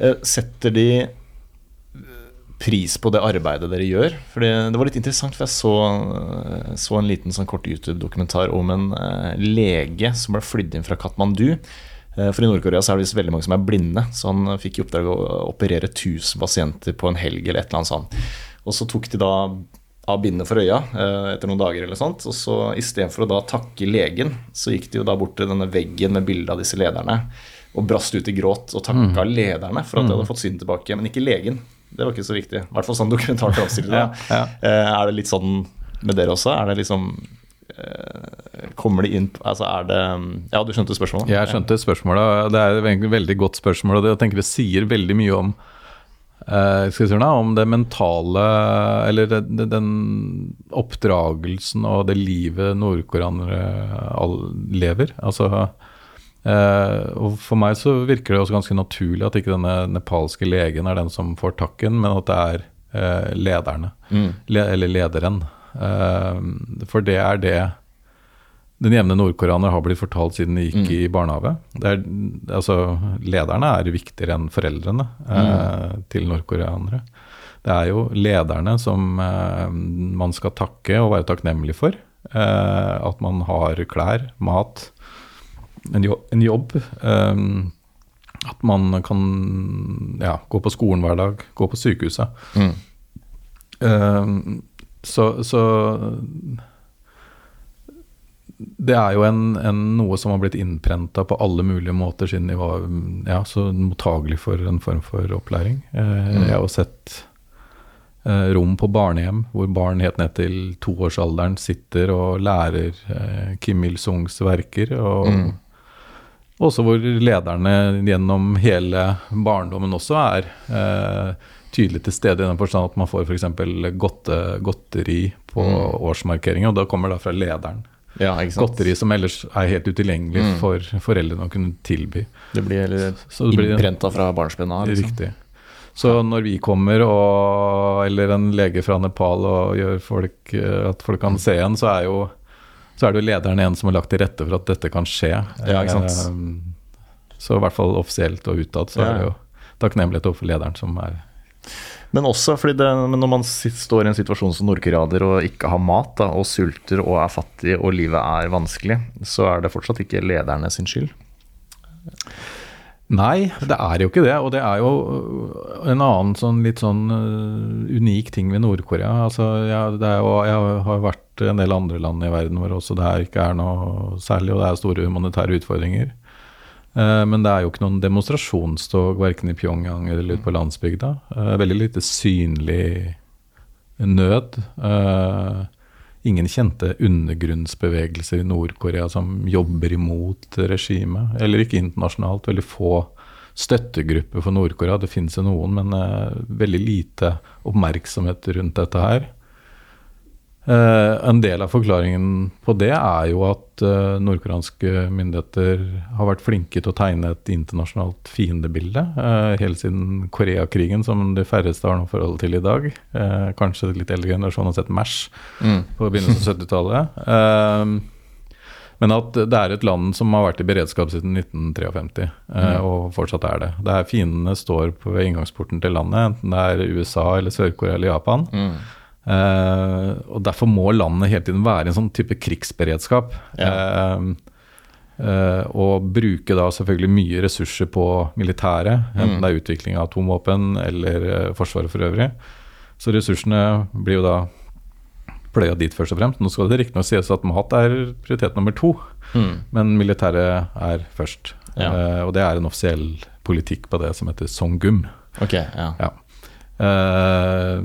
Eh, Setter de eh, pris på det arbeidet dere gjør? Fordi det var litt interessant, for jeg så, eh, så en liten sånn kort YouTube-dokumentar om en eh, lege som ble flydd inn fra Katmandu. Eh, For i Nord-Korea er det visst veldig mange som er blinde, så han fikk i oppdrag å operere 1000 pasienter på en helg eller et eller annet sånt. Og så tok de da av bindet for øya eh, etter noen dager eller sånt, og så istedenfor å da takke legen, så gikk de jo da bort til denne veggen med bilde av disse lederne og brast ut i gråt og takka lederne for at de hadde fått synet tilbake, men ikke legen. Det var ikke så viktig. I hvert fall sånn dokumentaren framstiller det. da. Ja, Eh, Er det litt sånn med dere også? Er det liksom Kommer de inn Altså er det Ja, du skjønte spørsmålet? Jeg skjønte spørsmålet. Det er et veldig godt spørsmål, og det jeg tenker det sier veldig mye om eh, si om det mentale Eller den oppdragelsen og det livet nordkoreanere lever. Altså eh, og For meg så virker det også ganske naturlig at ikke denne nepalske legen er den som får takken, men at det er eh, lederne. Mm. Le, eller lederen. Eh, for det er det den jevne nordkoreaner har blitt fortalt siden de gikk i barnehage. Det er, altså, lederne er viktigere enn foreldrene mm. til nordkoreanere. Det er jo lederne som eh, man skal takke og være takknemlig for. Eh, at man har klær, mat, en jobb. En jobb eh, at man kan ja, gå på skolen hver dag, gå på sykehuset. Mm. Så, så det er jo en, en, noe som har blitt innprenta på alle mulige måter siden de var ja, så mottagelig for en form for opplæring. Eh, Jeg har jo sett eh, rom på barnehjem hvor barn helt ned til toårsalderen sitter og lærer eh, Kim Il-sungs verker. Og Mm. også hvor lederne gjennom hele barndommen også er eh, tydelig til stede i den forstand at man får f.eks. Godte, godteri på Mm. årsmarkeringen, og da kommer det fra lederen. Ja, ikke sant? Godteri som ellers er helt utilgjengelig Mm. for foreldrene å kunne tilby. Det blir eller, Så det blir innprenta fra barnsben av. Liksom. Riktig. Så når vi kommer, og, eller en lege fra Nepal, og gjør folk, eh, at folk kan se en, så er, jo, så er det jo lederen en som har lagt til rette for at dette kan skje. Ja, ikke sant. Eh, Så i hvert fall offisielt og utad så er det jo takknemlighet overfor lederen som er Men også fordi det, men når man står i en situasjon som nordkoreaner og ikke har mat, da, og sulter og er fattig og livet er vanskelig, så er det fortsatt ikke lederne sin skyld. Nei, det er jo ikke det. Og det er jo øh, en annen sånn litt sånn øh, unik ting ved Nord-Korea. Altså, jeg, jo, jeg har vært i en del andre land i verden hvor også det her ikke er noe særlig, og det er store humanitære utfordringer. Eh, men det er jo ikke noen demonstrasjonstog verken i Pyongyang eller ute på landsbygda. Eh, veldig lite synlig nød. Eh, ingen kjente undergrunnsbevegelser i Nord-Korea som jobber imot regimet. Eller ikke internasjonalt. Veldig få støttegrupper for Nord-Korea. Det finnes jo noen, men veldig lite oppmerksomhet rundt dette her. Eh, en del av forklaringen på det er jo at eh, nordkoreanske myndigheter har vært flinke til å tegne et internasjonalt fiendebilde eh, helt siden Koreakrigen, som de færreste har noe forhold til i dag. Eh, kanskje litt eldre generasjon har sett MASH Mm. på begynnelsen av 70-tallet. Eh, men at det er et land som har vært i beredskap siden 1953, eh, og fortsatt er det. Der fiendene står på ved inngangsporten til landet, enten det er USA eller Sør-Korea eller Japan. Mm. Eh, og Derfor må landet hele tiden være i en sånn type krigsberedskap. Eh, Uh, og bruke da selvfølgelig mye ressurser på militæret, enten det er utvikling av atomvåpen eller uh, Forsvaret for øvrig. Så ressursene blir jo da pløya dit først og fremst. Nå skal det riktignok sies at mat er prioritet nummer to, Mm. men militæret er først. Ja. Uh, og det er en offisiell politikk på det som heter Songum. Ok, ja. Ja. Eh,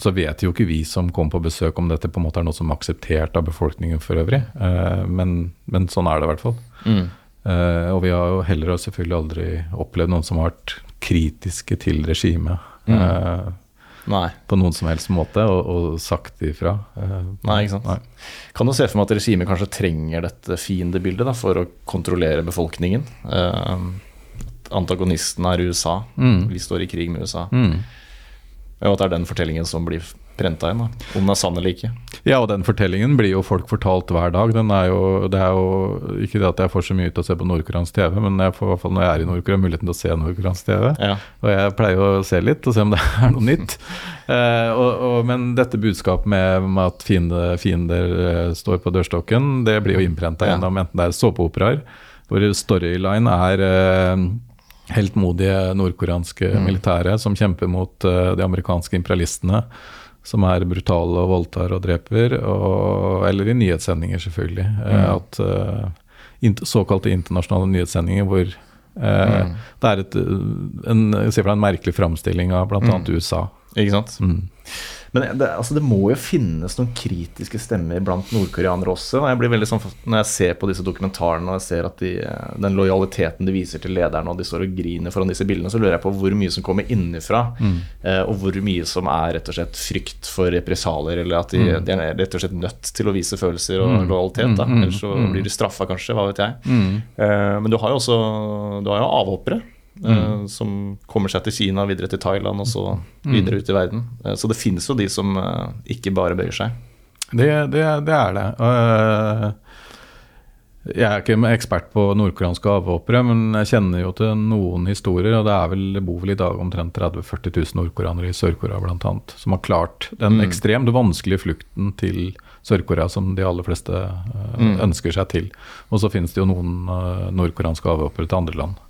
så vet jo ikke vi som kom på besøk om dette på en måte er noe som er akseptert av befolkningen for øvrig, Eh, men, men sånn er det i hvert fall. Mm. Eh, og vi har jo heller selvfølgelig aldri opplevd noen som har vært kritiske til regimet Mm. Nei. på noen som helst måte, og, og sagt ifra. Nei, ikke sant. Nei. Kan du se for meg at regimet kanskje trenger dette fiendebildet da, for å kontrollere befolkningen? Uh, antagonisten er USA. Mm. Vi står i krig med USA. Mm. Og at det er den fortellingen som blir prenta inn. da. Om den er sann eller ikke. Ja, og den fortellingen blir jo folk fortalt hver dag. Den er jo, det er jo ikke det at jeg får så mye ut av å se på nordkoreansk TV, men jeg får i hvert fall når jeg er i Nord-Korea muligheten til å se nordkoreansk TV. Ja. Og jeg pleier å se litt og se om det er noe nytt. Eh, og, og, men dette budskapet med, med at fiende, fiender eh, står på dørstokken, det blir jo innprenta Ja. gjennom enten det er såpeoperaer, hvor storyline er eh, heltmodige nordkoreanske militære som kjemper mot uh, de amerikanske imperialistene, som er brutale og voldtar og dreper, og, eller i nyhetssendinger, selvfølgelig. Mm. at uh, int- Såkalte internasjonale nyhetssendinger hvor eh, det er et, en, en merkelig framstilling av bl.a. Mm. USA. Ikke sant? Mm. Men det, altså, det må jo finnes noen kritiske stemmer blant nordkoreanere også. og Jeg blir veldig sånn, når jeg ser på disse dokumentarene og jeg ser at de, den lojaliteten de viser til lederne, og de står og griner foran disse bildene, så lurer jeg på hvor mye som kommer innenfra, Mm. og hvor mye som er rett og slett frykt for represalier, eller at de, de er rett og slett nødt til å vise følelser og lojalitet. Da. Ellers så blir de straffa, kanskje. Hva vet jeg. Eh, men du har jo også du har jo avhoppere. Eh, Som kommer seg til Kina, videre til Thailand og så videre ut i verden. Eh, Så det finnes jo de som eh, ikke bare bøyer seg. Det, det, det er det. Jeg er ikke ekspert på nordkoreanske avhoppere, men jeg kjenner jo til noen historier. og Det, er vel, det bor vel i dag omtrent 30 000-40 000 nordkoreanere i Sør-Korea bl.a. som har klart den ekstremt vanskelige flukten til Sør-Korea som de aller fleste øh, ønsker seg til. Og så finnes det jo noen nordkoreanske avhoppere til andre land.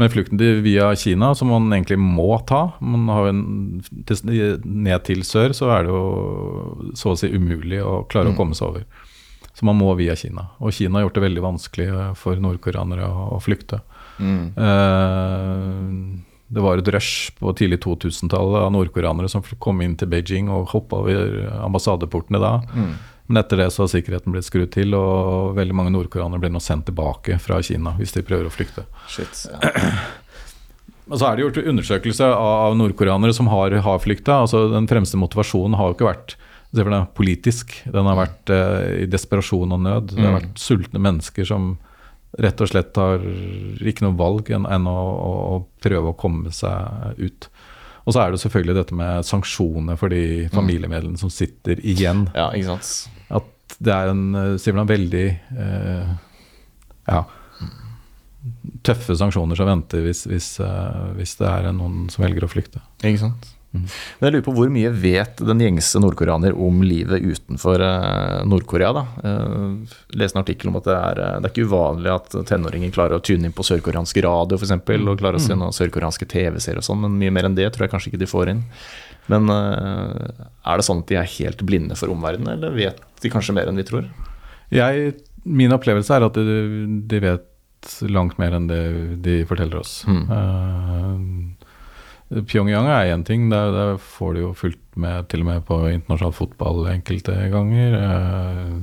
Men flukten til via Kina, som man egentlig må ta man har en, Ned til sør så er det jo så å si umulig å klare å komme seg over. Så man må via Kina. Og Kina har gjort det veldig vanskelig eh, for nordkoreanere å, å flykte. Eh, det var et rush på tidlig 2000-tallet av nordkoreanere som kom inn til Beijing og hoppa over ambassadeportene da. Men etter det så har sikkerheten blitt skrudd til, og veldig mange nordkoreanere blir nå sendt tilbake fra Kina hvis de prøver å flykte. Shit. Ja. Og så er det gjort undersøkelse av nordkoreanere som har, har flykta. Altså, den fremste motivasjonen har jo ikke vært for politisk. Den har vært eh, i desperasjon og nød. Det har vært sultne mennesker som rett og slett har ikke noe valg enn, enn å, å, å prøve å komme seg ut. Og så er det selvfølgelig dette med sanksjoner for de familiemedlemmene som sitter igjen. ja, ikke sant. At det er en eh, sier veldig eh, ja, tøffe sanksjoner som venter hvis, hvis, eh, hvis det er noen som velger å flykte. Ikke sant? Men jeg lurer på hvor mye vet den gjengse nordkoreaner om livet utenfor eh, Nord-Korea? da? Uh, leste en artikkel om at det er, eh, det er ikke uvanlig at tenåringer klarer å tune inn på sørkoreansk radio for eksempel, og klarer å se noen sørkoreanske TV-serier og sånn, men mye mer enn det tror jeg kanskje ikke de får inn. Men eh, er det sånn at de er helt blinde for omverdenen, eller vet de kanskje mer enn vi tror? Jeg, min opplevelse er at de, de vet langt mer enn det de forteller oss. Eh, Pyongyang er én ting, der, der får de jo fulgt med til og med på internasjonal fotball enkelte ganger. Eh,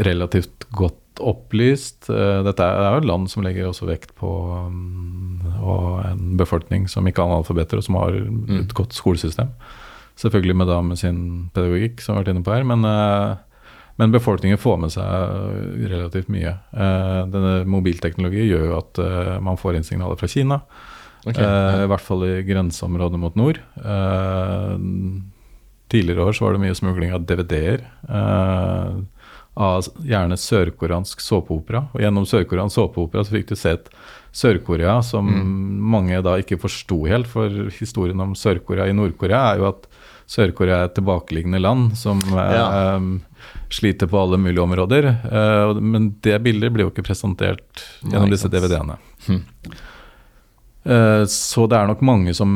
relativt godt opplyst. Eh, dette er, det er jo et land som legger også vekt på um, og en befolkning som ikke er analfabeter, og som har et godt skolesystem. Selvfølgelig med, da, med sin pedagogikk, som vi har vært inne på her. Men, eh, men befolkningen får med seg relativt mye. Eh, denne mobilteknologi gjør jo at eh, man får inn signaler fra Kina. Ok, Eh, I hvert fall i grenseområdet mot nord. Eh, tidligere år så var det mye smugling av DVD-er. Eh, av gjerne sørkoreansk såpeopera. Og gjennom sørkoreansk såpeopera så fikk du se et Sør-Korea som mange da ikke forsto helt. For historien om Sør-Korea i Nord-Korea er jo at Sør-Korea er et tilbakeliggende land som eh, sliter på alle mulige områder. Eh, men det bildet blir jo ikke presentert gjennom disse. DVD-ene. Hm. Eh, Så det er nok mange som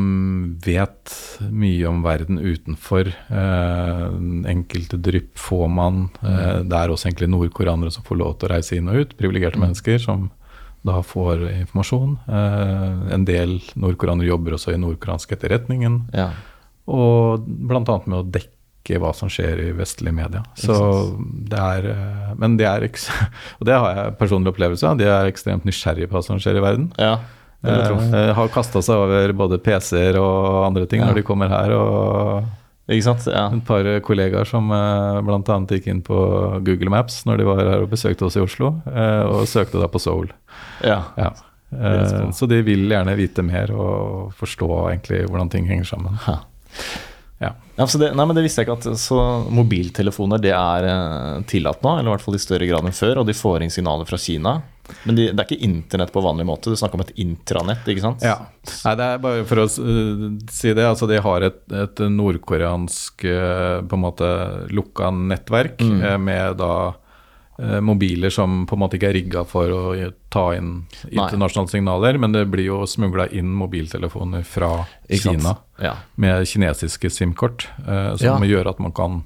vet mye om verden utenfor. Eh, Enkelte drypp får man. Eh, Det er også egentlig nordkoreanere som får lov til å reise inn og ut. Privilegerte mennesker som da får informasjon. En del nordkoreanere jobber også i nordkoreansk etterretningen. Ja. Og bl.a. med å dekke hva som skjer i vestlige media. Så det er, men det er Og det har jeg personlig opplevelse av. De er ekstremt nysgjerrige på hva som skjer i verden. ja. Tro. Eh, har kasta seg over både PC-er og andre ting Ja. når de kommer her. Og Ikke sant? Ja. et par kollegaer som eh, bl.a. gikk inn på Google Maps når de var her og besøkte oss i Oslo, eh, og søkte da på Soul. ja. Ja. så Eh, så de vil gjerne vite mer og forstå egentlig hvordan ting henger sammen. Ja. Ja, så det, nei, men det visste jeg ikke at Så mobiltelefoner det er eh, tillatt nå, eller i hvert fall i større grad enn før, og de får inn signaler fra Kina. Men de, det er ikke internett på vanlig måte, du snakker om et intranett, ikke sant? Ja. Nei, det er bare for å uh, si det. Altså, de har et, et nordkoreansk uh, på en måte lukka nettverk Mm. eh, med da eh, mobiler som på en måte ikke er rigga for å ta inn internasjonale signaler, men det blir jo smugla inn mobiltelefoner fra? Kina Ja, med kinesiske SIM-kort, eh, Ja. som gjør at man kan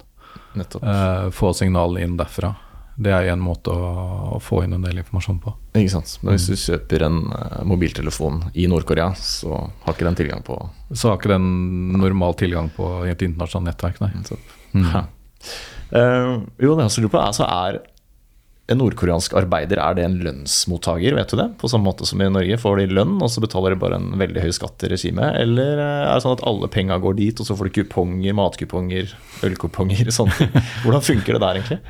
nettopp. eh, få signalene inn derfra. Det er en måte å, få inn en del informasjon på. Ikke sant? Men hvis du kjøper en eh, mobiltelefon i Nord-Korea, så har ikke den tilgang på Så har ikke den normal tilgang på et internasjonalt nettverk, nei. Mm. Eh, jo, det jeg også lurer på, altså er en nordkoreansk arbeider er det en lønnsmottaker, vet du det? På samme måte som i Norge, får de lønn, og så betaler de bare en veldig høy skatt til regimet? Eller eh, er det sånn at alle penga går dit, og så får de kuponger, matkuponger, ølkuponger, sånn? Hvordan funker det der, egentlig?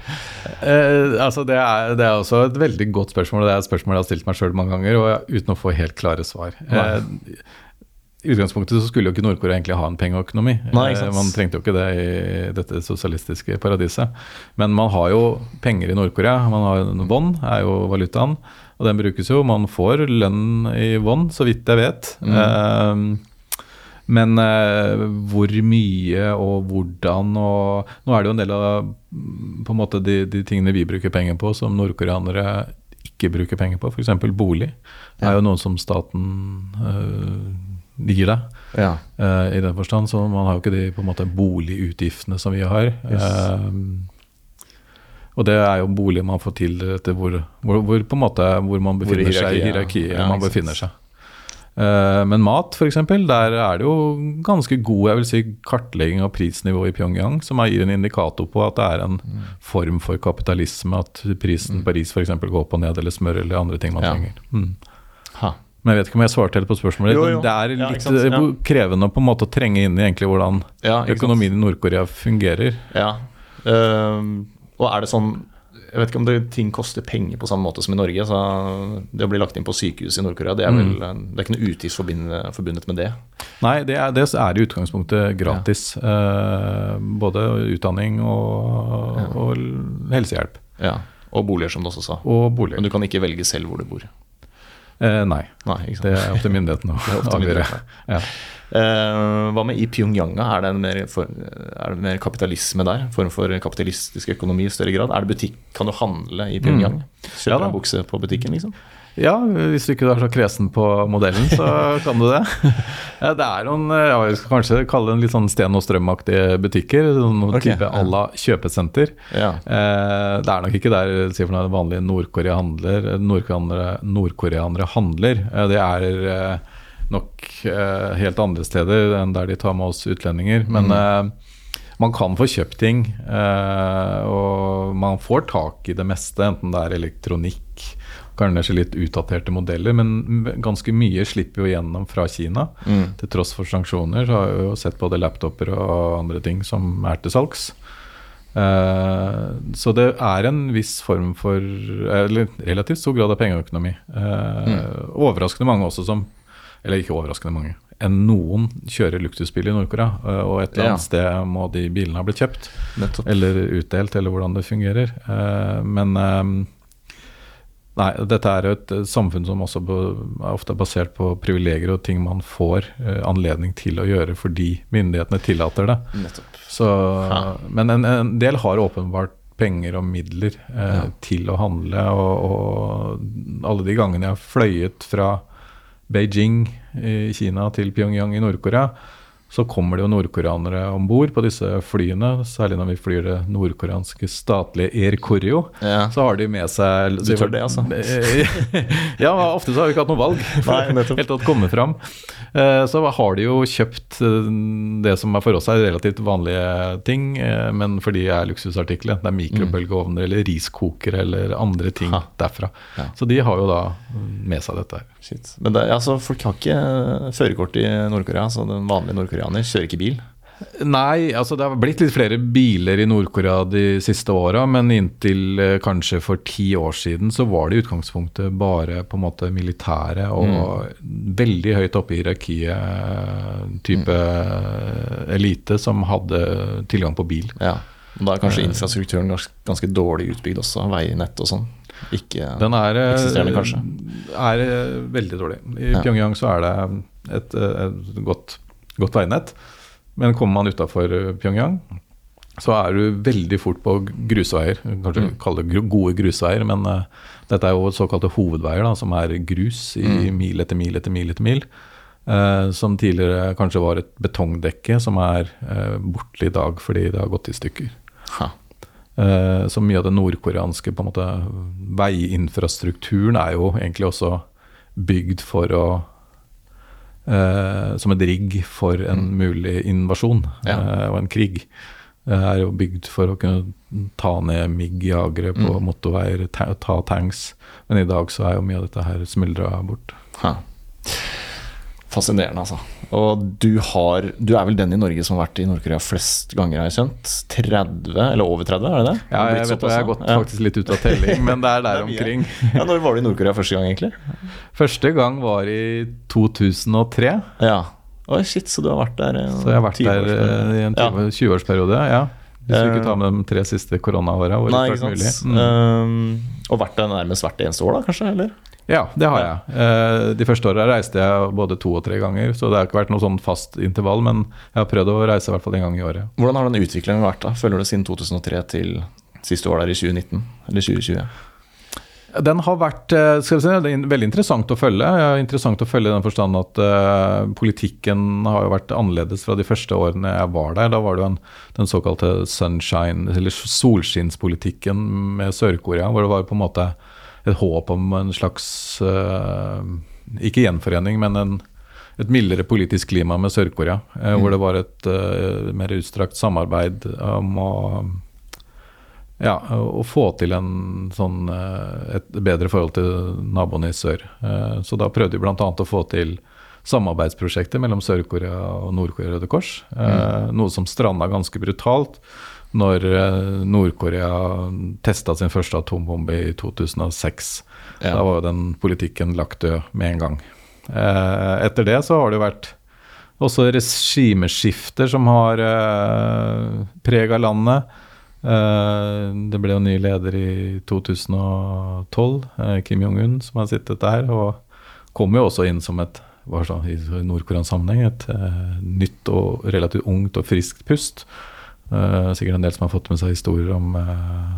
Eh, altså det, er, det er også et veldig godt spørsmål, og det er et spørsmål jeg har stilt meg sjøl mange ganger, og uten å få helt klare svar. Eh, I utgangspunktet så skulle jo ikke Nord-Korea egentlig ha en pengeøkonomi. Eh, man trengte jo ikke det i dette sosialistiske paradiset. Men man har jo penger i Nord-Korea. Man har en Won, er jo valutaen, og den brukes jo. Man får lønn i won, så vidt jeg vet. Mm. Eh, men eh, hvor mye og hvordan og Nå er det jo en del av på en måte de, de tingene vi bruker penger på, som nordkoreanere ikke bruker penger på. F.eks. bolig Det er jo noe som staten eh, gir deg. Ja. Uh, I den forstand, så man har jo ikke de på en måte boligutgiftene som vi har. Yes. Uh, og det er jo bolig man får til etter hvor, hvor, hvor, på en måte, hvor man Hvor i befinner seg i hierarkiet, ja. Man befinner seg. Uh, men mat, f.eks., der er det jo ganske god jeg vil si, kartlegging av prisnivået i Pyongyang, som gir en indikator på at det er en Mm. form for kapitalisme, at prisen på ris f.eks. går opp og ned, eller smør eller andre ting man Ja. trenger. Mm. Men jeg vet ikke om jeg svarte helt på spørsmålet. Jo, Det er litt ja. Ja. eh, krevende å på en måte trenge inn i egentlig hvordan Ja, økonomien i Nord-Korea fungerer. Ja. Uh, og er det sånn Jeg vet ikke om det, ting koster penger på samme måte som i Norge. Så det å bli lagt inn på sykehus i Nord-Korea, det er vel Det er ikke noe utgift forbundet, forbundet med det? Nei, det er, det er i utgangspunktet gratis. Uh, både utdanning og, og helsehjelp. Ja. Og boliger, som du også sa. Og boliger. Men du kan ikke velge selv hvor du bor. Eh, nei, Nei, det er opp til myndighetene å avgjøre. Ja. Eh, hva med i Pyongyang? Er det, en mer, for, er det mer kapitalisme der? Form for kapitalistisk økonomi i større grad? Er det butikk, Kan du handle i Pyongyang? Kjøpe Mm. Ja en bukse på butikken, liksom? Ja, hvis du ikke er så kresen på modellen, så kan du det. Ja, det er noen, ja, jeg skal kanskje kalle det en litt sånn Sten og Strøm-aktige butikker. Noen okay, type ja. à la kjøpesenter. Ja. Eh, det er nok ikke der si for noe, vanlige Nord-Korea handler, nordkoreanere, nordkoreanere handler. Eh, det er eh, nok eh, helt andre steder enn der de tar med oss utlendinger. Men eh, man kan få kjøpt ting, eh, og man får tak i det meste, enten det er elektronikk, kanskje litt utdaterte modeller, men ganske mye slipper jo gjennom fra Kina. Mm. Til tross for sanksjoner så har jeg jo sett både laptoper og andre ting som er til salgs. Uh, så det er en viss form for Eller relativt stor grad av pengeøkonomi. Eh, Overraskende mange også som Eller ikke overraskende mange. Enn noen kjører luksusbil i Nord-Korea, uh, og et eller Ja. annet sted må de bilene ha blitt kjøpt. Nettopp. Eller utdelt, eller hvordan det fungerer. Men Nei, dette er jo et eh, samfunn som også er ofte basert på privilegier og ting man får eh, anledning til å gjøre fordi myndighetene tillater det. Så, men en, en del har åpenbart penger og midler eh, Ja. til å handle. Og, og alle de gangene jeg har fløyet fra Beijing i Kina til Pyongyang i Nord-Korea, så kommer det jo nordkoreanere om bord på disse flyene. Særlig når vi flyr det nordkoreanske statlige Air Koryo. Ja. Så har de med seg Du tør det, altså? ja, ofte så har vi ikke hatt noe valg. Nei, nettopp. Helt tatt komme fram. Eh, Så har de jo kjøpt eh, det som er for oss er relativt vanlige ting, eh, men for de er luksusartikler. Det er mikrobølgeovner eller riskokere eller andre ting Ha. derfra. Ja. Så de har jo da med seg dette her. Shit. Men det, altså, folk har ikke førerkort i Nord-Korea, så den vanlige nordkoreaner kjører ikke bil. Nei, altså det har blitt litt flere biler i Nord-Korea de siste åra, men inntil eh, kanskje for ti år siden så var det i utgangspunktet bare på en måte militære og veldig høyt oppe i hierarkiet, eh, type mm. elite, som hadde tilgang på bil. Ja. Og Da er kanskje infrastrukturen ganske dårlig utbygd også, veinett og sånn. Ikke Den er, eh, Eksisterende, kanskje? er eh, veldig dårlig. I Ja. Pyongyang så er det et, eh, et godt, godt veinett, men kommer man utafor Pyongyang, så er du veldig fort på grusveier. Kanskje Mm. kalle det gode grusveier, men uh, dette er jo såkalte hovedveier, da, som er grus i Mm. mil etter mil etter mil etter mil. Uh, som tidligere kanskje var et betongdekke, som er uh, borte i dag fordi det har gått i stykker. ha. Uh, så mye av den nordkoreanske på en måte, veiinfrastrukturen er jo egentlig også bygd for å eh, Som et rigg for en mulig invasjon Ja. eh, og en krig. Det er jo bygd for å kunne ta ned MIG-jagere på motorveier, ta, ta tanks. Men i dag så er jo mye av dette her smuldra bort. Ha. Fascinerende, altså. Og du har Du er vel den i Norge som har vært i Nord-Korea flest ganger, har jeg skjønt? 30, eller over 30, er det det? Ja, jeg vet jeg har gått faktisk litt ut av telling, men det er der er omkring. Ja, Når var du i Nord-Korea første gang, egentlig? Første gang var i 2003. Ja. Oi, shit, så du har vært der eh, Så jeg har vært der 20-årsperiode. eh, i en 20 20-årsperiode, ja. Hvis vi Eh, ikke tar med de tre siste koronaåra. Mm. Um, og vært der nærmest hvert eneste år, da, kanskje? eller? Ja, det har jeg. Eh, De første åra reiste jeg både to og tre ganger, så det har ikke vært noe sånn fast intervall, men jeg har prøvd å reise i hvert fall en gang i året. Hvordan har den utviklingen vært, da? Følger du siden 2003 til siste år der i 2019? Eller 2020? Den har vært eh, si, veldig interessant å følge. Interessant å følge i den forstand at uh, politikken har jo vært annerledes fra de første årene jeg var der. Da var det jo en, den såkalte sunshine, eller solskinnspolitikken med Sør-Korea, hvor det var på en måte et håp om en slags eh, Ikke gjenforening, men en, et mildere politisk klima med Sør-Korea. Mm. Hvor det var et eh, mer utstrakt samarbeid om å ja, å få til en sånn, eh, et bedre forhold til naboene i sør. Eh, Så da prøvde vi bl.a. å få til samarbeidsprosjekter mellom Sør-Korea og Nord-Korea Røde Kors. Mm. Noe som stranda ganske brutalt når eh, Nord-Korea testa sin første atombombe i 2006. Ja. Da var jo den politikken lagt død med en gang. Eh, Etter det så har det jo vært også regimeskifter som har eh, prega landet. Eh, det ble jo ny leder i 2012, eh, Kim Jong-un, som har sittet der. Og kom jo også inn som et var sånn, i nordkoreansk sammenheng, et nytt og relativt ungt og friskt pust. Eh, sikkert en del som har fått med seg historier om uh,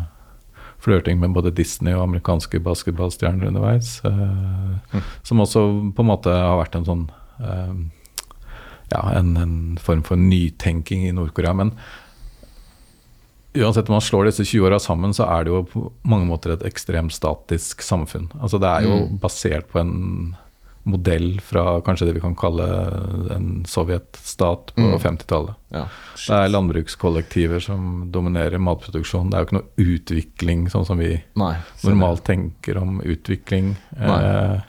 flørting med både Disney og amerikanske basketballstjerner underveis. eh, Som også på en måte har vært en sånn ja, en, en form for nytenking i Nord-Korea. Men uansett om man slår disse 20 åra sammen, så er det jo på mange måter et ekstremt statisk samfunn. Altså Det er jo basert på en modell fra kanskje det vi kan kalle en sovjetstat på Mm. 50-tallet. Ja. Det er landbrukskollektiver som dominerer matproduksjon. Det er jo ikke noe utvikling sånn som vi Nei. normalt tenker om utvikling. Eh,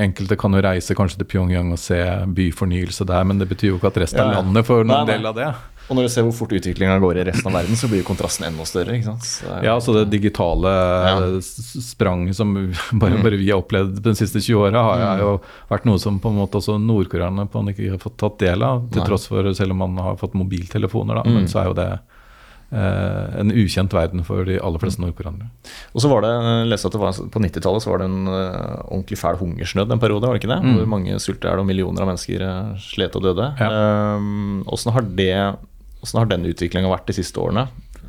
enkelte kan jo reise kanskje til Pyongyang og se byfornyelse der, men det betyr jo ikke at resten Ja, ja. av landet får noen nei. del av det. Og når du ser hvor fort utviklinga går i resten av verden, så blir kontrasten enda større. ikke sant? Så Ja, så det digitale Ja. Mm. spranget som bare, bare vi har opplevd de siste 20 åra, har jo vært noe som på en måte også nordkoreanerne ikke har fått tatt del av. Til Nei. tross for, selv om man har fått mobiltelefoner, da. Mm. Men så er jo det eh, en ukjent verden for de aller fleste nordkoreanere. Og så var det, leste at det var, På 90-tallet så var det en uh, ordentlig fæl hungersnød en periode, var det ikke det? Mm. Hvor mange sulta er det, og millioner av mennesker eh, slet og døde. Ja. Um, har, det- hvordan har den utviklinga vært de siste årene?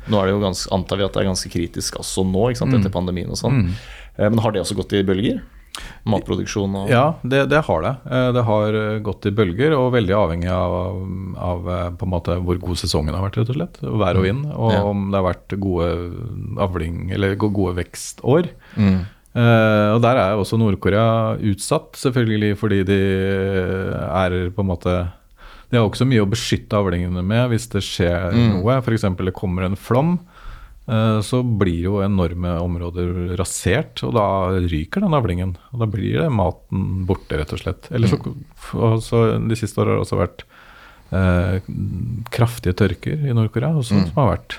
Nå er det jo ganske, antar vi at det er ganske kritisk også nå, ikke sant, etter pandemien og sånn. Mm. Eh, Men har det også gått i bølger? Matproduksjon og Ja, det, det har det. Eh, Det har eh, gått i bølger, og veldig avhengig av, av på en måte hvor god sesongen har vært, rett og slett. Vær og vind, og Ja. om det har vært gode avling, eller gode vekstår. Mm. Uh, og der er også Nord-Korea utsatt, selvfølgelig fordi de er på en måte De har jo ikke så mye å beskytte avlingene med hvis det skjer Mm. noe. F.eks. det kommer en flom. eh, Så blir jo enorme områder rasert, og da ryker den avlingen. Og da blir det maten borte, rett og slett. Eller så, og så De siste årene har det også vært eh, kraftige tørker i Nord-Korea, også, Mm. som har vært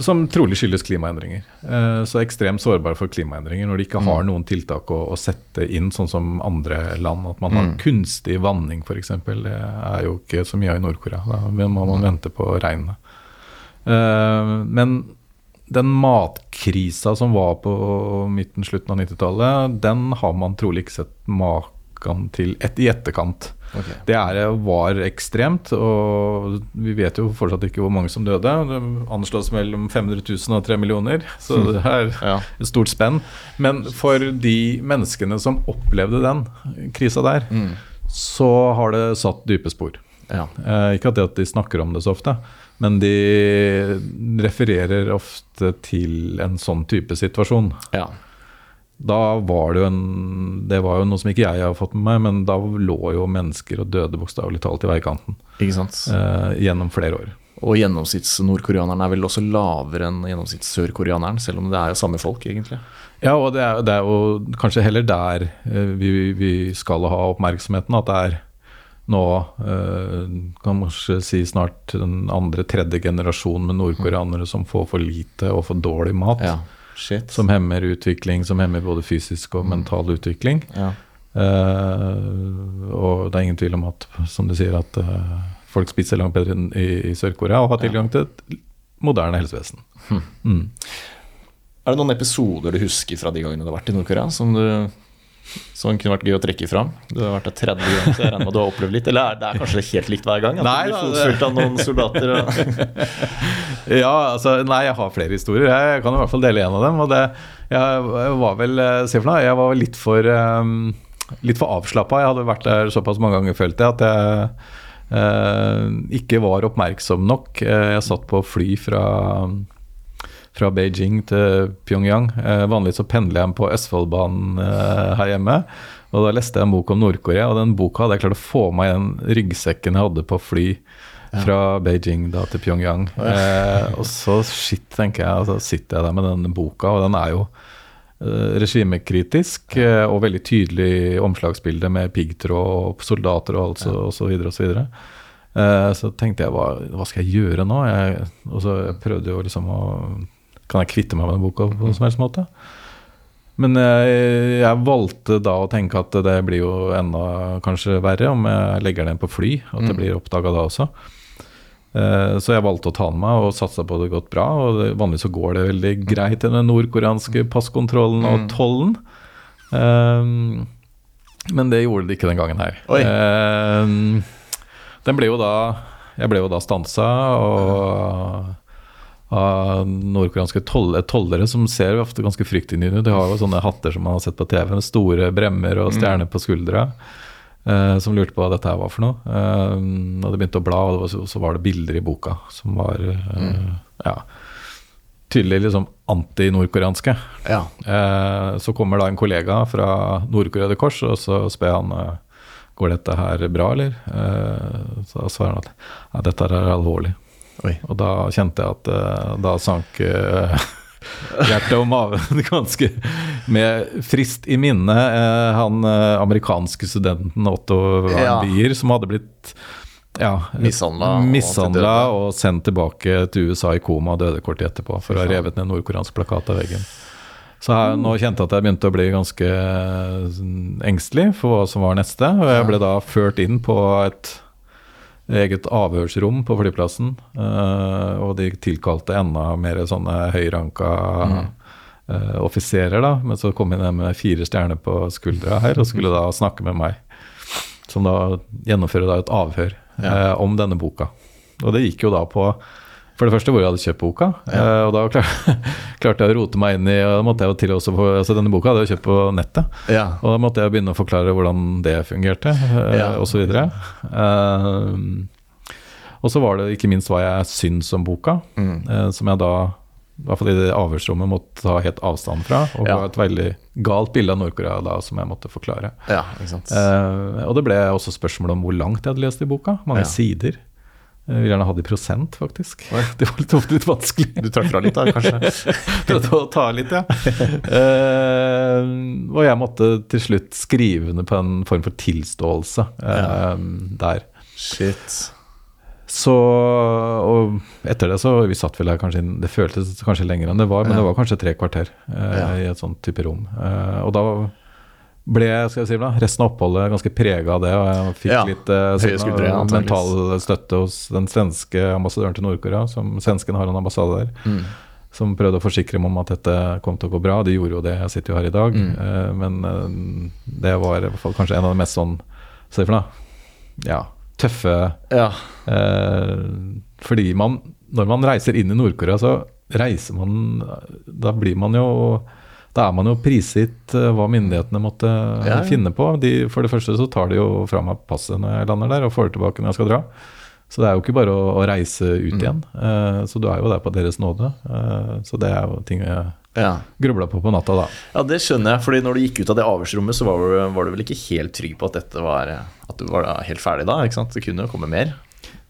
som trolig skyldes klimaendringer. Eh, Så ekstremt sårbare for klimaendringer når de ikke har noen tiltak å, å sette inn, sånn som andre land. At man har Mm. kunstig vanning f.eks. Det er jo ikke så mye av i Nord-Korea. Da må man vente på regnet. Eh, Men den matkrisa som var på midten, slutten av 90-tallet, den har man trolig ikke sett maken til et, i etterkant. Ok. Det er, var ekstremt, og vi vet jo fortsatt ikke hvor mange som døde. Det anslås mellom 500 000 og 3 millioner, så det er et stort spenn. Men for de menneskene som opplevde den krisa der, Mm. så har det satt dype spor. ja. Eh, ikke at at de snakker om det så ofte, men de refererer ofte til en sånn type situasjon. ja. Da var det jo en Det var jo noe som ikke jeg har fått med meg, men da lå jo mennesker og døde bokstavelig talt i veikanten Ikke sant. eh, gjennom flere år. Og gjennomsnitts-nordkoreaneren er vel også lavere enn gjennomsnitts-sørkoreaneren, selv om det er jo samme folk, egentlig. Ja, og det er, det er jo kanskje heller der eh, vi, vi skal ha oppmerksomheten, at det er nå, eh, kan kanskje si snart den andre, tredje generasjon med nordkoreanere som får for lite og for dårlig mat. Ja. Shit. Som hemmer utvikling, som hemmer både fysisk og mental utvikling. Ja. Uh, og det er ingen tvil om at, som du sier, at uh, folk spiser langt bedre enn i, i Sør-Korea og har tilgang til et moderne helsevesen. Mm. Er det noen episoder du husker fra de gangene du har vært i Nord-Korea, som du som kunne vært gøy å trekke fram? Du har vært der 30 ganger, så jeg regner med du har opplevd litt? Eller er det er kanskje helt likt hver gang? At Nei, du blir fotfulgt av noen soldater? Ja, altså, nei, jeg har flere historier. Jeg kan i hvert fall dele en av dem. Og det, jeg var vel eh, se for deg, jeg var litt for, um, litt for avslappa. Jeg hadde vært der såpass mange ganger, følte jeg, at jeg uh, ikke var oppmerksom nok. Eh, Jeg satt på fly fra, fra Beijing til Pyongyang. Eh, vanligvis så pendler jeg på Østfoldbanen eh, her hjemme. Og da leste jeg en bok om Nord-Korea, og den boka hadde jeg klart å få meg i den ryggsekken jeg hadde på fly fra Beijing da til Pyongyang. Eh, og så shit, tenker jeg, og så sitter jeg der med den boka, og den er jo eh, regimekritisk eh, og veldig tydelig omslagsbilde med piggtråd og soldater og alt så, og så videre og så videre. Eh, så tenkte jeg, hva, hva skal jeg gjøre nå? Jeg, og så prøvde jo liksom å Kan jeg kvitte meg med den boka på noen som helst måte? Men jeg, jeg valgte da å tenke at det blir jo enda kanskje verre om jeg legger den på fly, at det Mm. blir oppdaga da også. Eh, Så jeg valgte å ta den med og satsa på det gått bra. og det, Vanligvis så går det veldig greit i den nordkoreanske passkontrollen og Mm. tollen. Eh, Men det gjorde det ikke den gangen her. Eh, Den ble jo da Jeg ble jo da stansa og av nordkoreanske toll, tollere som ser ofte ganske fryktinngytende ut. De har jo sånne hatter som man har sett på TV, med store bremmer og stjerner på skuldra. eh, som lurte på hva dette her var for noe. Eh, og det begynte å bla, og det var, så, var det bilder i boka som var eh, Ja. tydelig liksom anti-nordkoreanske. Ja. Eh, så kommer da en kollega fra Nord-Korea Røde Kors, og så spør han eh, går dette her bra, eller? Eh, så svarer han at ja, dette er alvorlig. Oi. Og da kjente jeg at uh, da sank uh, hjertet og maven ganske med frist i minne. uh, han amerikanske studenten Otto Ja. Som hadde blitt ja, Mishandla og og sendt tilbake til USA i koma og døde kort tid etterpå for å ha revet ned nordkoreansk plakat av veggen. Så jeg, nå kjente jeg at jeg begynte å bli ganske eh, engstelig for hva som var neste. Og jeg ble da ført inn på et eget avhørsrom på flyplassen. eh, og de tilkalte enda mer sånne høyranka eh, offiserer, da. Men så kom de med fire stjerner på skuldra her og skulle da snakke med meg. Som da gjennomfører da et avhør eh, om denne boka. Og det gikk jo da på for det første hvor jeg hadde kjøpt boka. eh, og da klar, klarte jeg å rote meg inn i og da måtte jeg til også få, altså Denne boka hadde jeg kjøpt på nettet. Ja. Og da måtte jeg begynne å forklare hvordan det fungerte, eh, Ja. og så videre. Eh, og så var det ikke minst hva jeg syns om boka, Mm. eh, som jeg da i hvert fall i det avhørsrommet måtte ta helt avstand fra. Og Ja. ga et veldig galt bilde av Nord-Korea da som jeg måtte forklare. ja. Eh, og det ble også spørsmål om hvor langt jeg hadde lest i boka. Mange Ja. sider. Jeg vil gjerne ha det i prosent, faktisk. Det var litt, ofte litt vanskelig. Du trakk fra litt da, kanskje? Prøvde å ta litt, ja. Uh, og jeg måtte til slutt skrive under på en form for tilståelse uh, der. Shit. Så Og etter det så Vi satt vel der kanskje Det føltes kanskje lenger enn det var, men Ja. det var kanskje tre kvarter uh, Ja. i et sånt type rom. Eh, og da ble skal jeg si, da, resten av oppholdet ganske prega av det, og jeg fikk Ja. litt sånn, eh, mental støtte hos den svenske ambassadøren til Nord-Korea. som Svensken har en ambassade der Mm. som prøvde å forsikre meg om at dette kom til å gå bra. De gjorde jo det, jeg sitter jo her i dag. Mm. Uh, men uh, det var i hvert fall kanskje en av de mest sånn si for noe? Ja, tøffe Ja. Uh, Fordi man Når man reiser inn i Nord-Korea, så reiser man Da blir man jo da er man jo prisgitt eh, hva myndighetene måtte Ja, ja. finne på. De, for det første så tar de jo fra meg passet når jeg lander der, og får det tilbake når jeg skal dra. Så det er jo ikke bare å, å reise ut Mm. igjen. Uh, så du er jo der på deres nåde. Uh, så det er jo ting jeg ja. grubla på på natta, da. Ja, det skjønner jeg, fordi når du gikk ut av det avhørsrommet, så var du, var du vel ikke helt trygg på at dette var At du var helt ferdig da, ikke sant? Det kunne jo komme mer.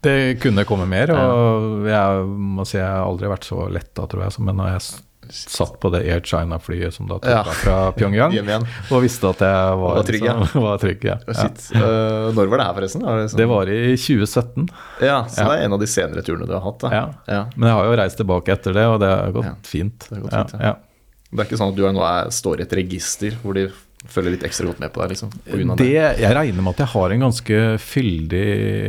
Det kunne komme mer, og jeg må si jeg har aldri vært så letta, tror jeg, som når jeg satt på det Air China-flyet som da tok Ja. fra Pyongyang, og visste at jeg var, var trygg, ja. liksom, var trygg. Ja. Ja. Shit. Eh, når var det her, forresten? Var det, sånn- Det var i 2017, Ja, så Ja. det er en av de senere turene du har hatt, ja. Ja. men jeg har jo reist tilbake etter det, og det har gått Ja, fint. det gått ja, fint, ja. ja. Det er ikke sånn at du nå er, står i et register hvor de følger litt ekstra godt med på deg, liksom? Det, det. jeg regner med at jeg har en ganske fyldig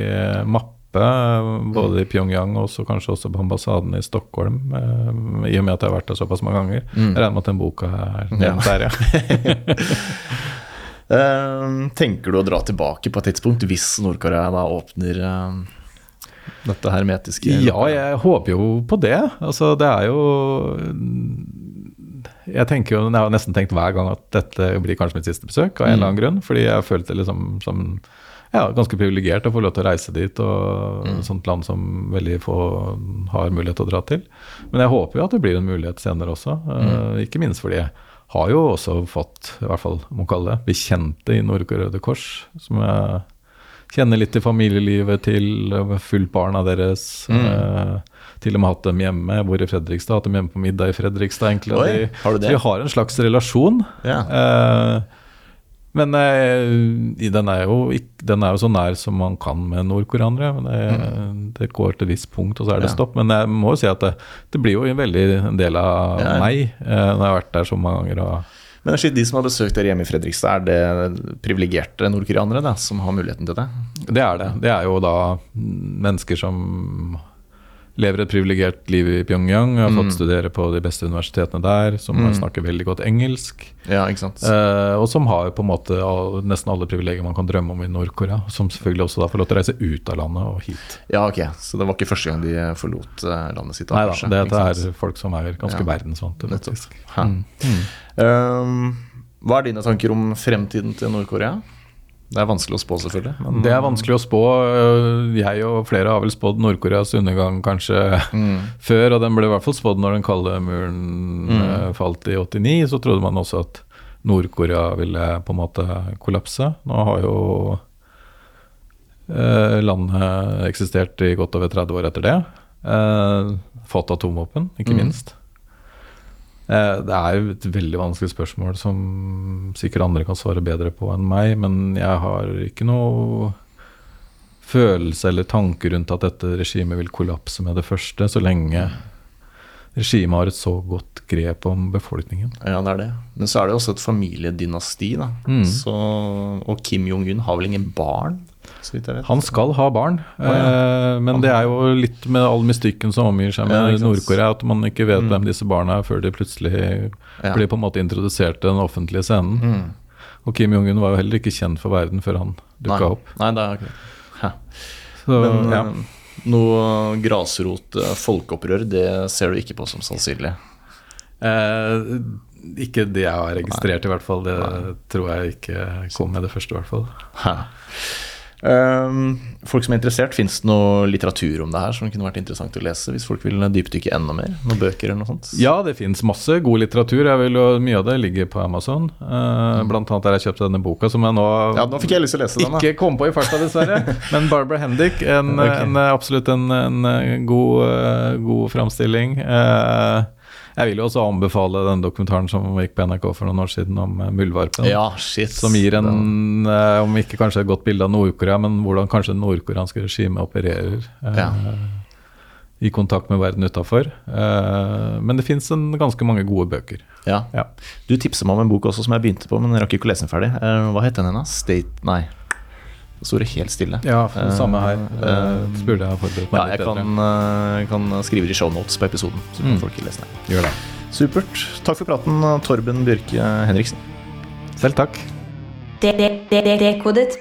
eh, mappe, både i Pyongyang og så kanskje også på ambassaden i Stockholm, eh, i og med at jeg har vært der såpass mange ganger. Mm. Jeg regner med at den boka er Ja. nevnt der, ja. Eh, tenker du å dra tilbake på et tidspunkt, hvis Nord-Korea da åpner eh, dette hermetiske Ja, jeg håper jo på det. Altså, det er jo Jeg tenker jo, jeg har nesten tenkt hver gang at dette blir kanskje mitt siste besøk, av en eller annen grunn. Fordi jeg følte liksom som ja, ganske privilegert å få lov til å reise dit, og et sånt land som veldig få har mulighet til å dra til. Men jeg håper jo at det blir en mulighet senere også. eh, ikke minst fordi jeg har jo også fått, i hvert fall må kalle det, bekjente i Norge Røde Kors, som jeg kjenner litt til familielivet til, fulgt barna deres. eh, til og med hatt dem hjemme. Jeg bor i Fredrikstad, hatt dem hjemme på middag i Fredrikstad. egentlig. Oi, de- har du det? Så vi har en slags relasjon. Ja. Eh, men eh, den, er jo den er jo så nær som man kan med nordkoreanere. men Det, det går til et visst punkt, og så er det Mm. Ja. stopp. Men jeg må jo si at det, det blir jo en veldig en del av Ja. meg eh, når jeg har vært der så mange ganger. og Men de som har besøkt dere hjemme i Fredrikstad, er det privilegerte nordkoreanere da, som har muligheten til det? Det er det. Det er jo da mennesker som lever et privilegert liv i Pyongyang, har fått Mm. studere på de beste universitetene der, som Mm. snakker veldig godt engelsk. Ja, ikke? Eh, og som har på en måte all, nesten alle privilegier man kan drømme om i Nord-Korea. Som selvfølgelig også da får lov til å reise ut av landet og hit. Ja, ok. Så det var ikke første gang de forlot eh, landet sitt? Nei da, det, ikke er folk som er ganske Ja. verdensvante, faktisk. Mm. Um, hva er dine tanker om fremtiden til Nord-Korea? Det er vanskelig å spå, selvfølgelig. Men, Det er vanskelig å spå. Øh, Jeg og flere har vel spådd Nord-Koreas undergang kanskje før, og den ble i hvert fall spådd når den kalde muren mm. falt i 89. Så trodde man også at Nord-Korea ville på en måte kollapse. Nå har jo eh, landet eksistert i godt over 30 år etter det. Eh, fått atomvåpen, ikke minst. Eh, Det er jo et veldig vanskelig spørsmål som sikkert andre kan svare bedre på enn meg, men jeg har ikke noe følelse eller tanke rundt at dette regimet vil kollapse med det første, så lenge regimet har et så godt grep om befolkningen. Ja, det er det. Men så er det også et familiedynasti, da. Mm. Så, og Kim Jong-un har vel ingen barn, Han skal ha barn, ja. eh, men det er jo litt med all mystikken som omgir seg med ja. Nord-Korea, at man ikke vet Mm. hvem disse barna er før de plutselig Ja. blir på en måte introdusert til den offentlige scenen. Mm. Og Kim Jong-un var jo heller ikke kjent for verden før han Nei. dukka opp. Nei, det er akkurat Så, Men ja. eh, noe grasrot eh, folkeopprør, det ser du ikke på som sannsynlig. Eh, ikke det jeg har registrert, i hvert fall. Det tror jeg ikke kom med det første, i hvert fall. Um, folk som er interessert, Fins det noe litteratur om det her som kunne vært interessant å lese? Hvis folk vil dypdykke enda mer? Noen bøker eller noe sånt? Ja, det fins masse god litteratur. Jeg vil jo, Mye av det ligger på Amazon. Eh, blant annet der jeg kjøpte denne boka, som jeg nå Ja, nå fikk jeg lyst til å lese den. ikke kom på i farta, dessverre. Men Barbara Hendick, en, okay. en, absolutt en, en god, eh, god framstilling. Eh, jeg vil jo også anbefale den dokumentaren som gikk på NRK for noen år siden om eh, muldvarpen. Ja, shit. Som gir en, eh, om ikke kanskje et godt bilde av Nord-Korea, men hvordan kanskje det nordkoreanske regimet opererer eh, Ja. i kontakt med verden utafor. Eh, men det fins ganske mange gode bøker. Ja. Ja. Du tipset meg om en bok også som jeg begynte på, men rakk ikke å lese den ferdig. Eh, hva het den igjen? State Nei. Det var det helt stille. Ja, samme her. Uh, Eh, burde jeg forberedt meg Ja, jeg kan, eh, kan skrive det i shownotes på episoden, så kan Mm. folk lese den. Gjør det. Supert. Takk for praten, Torben Bjørke Henriksen. Selv takk. Dekodet.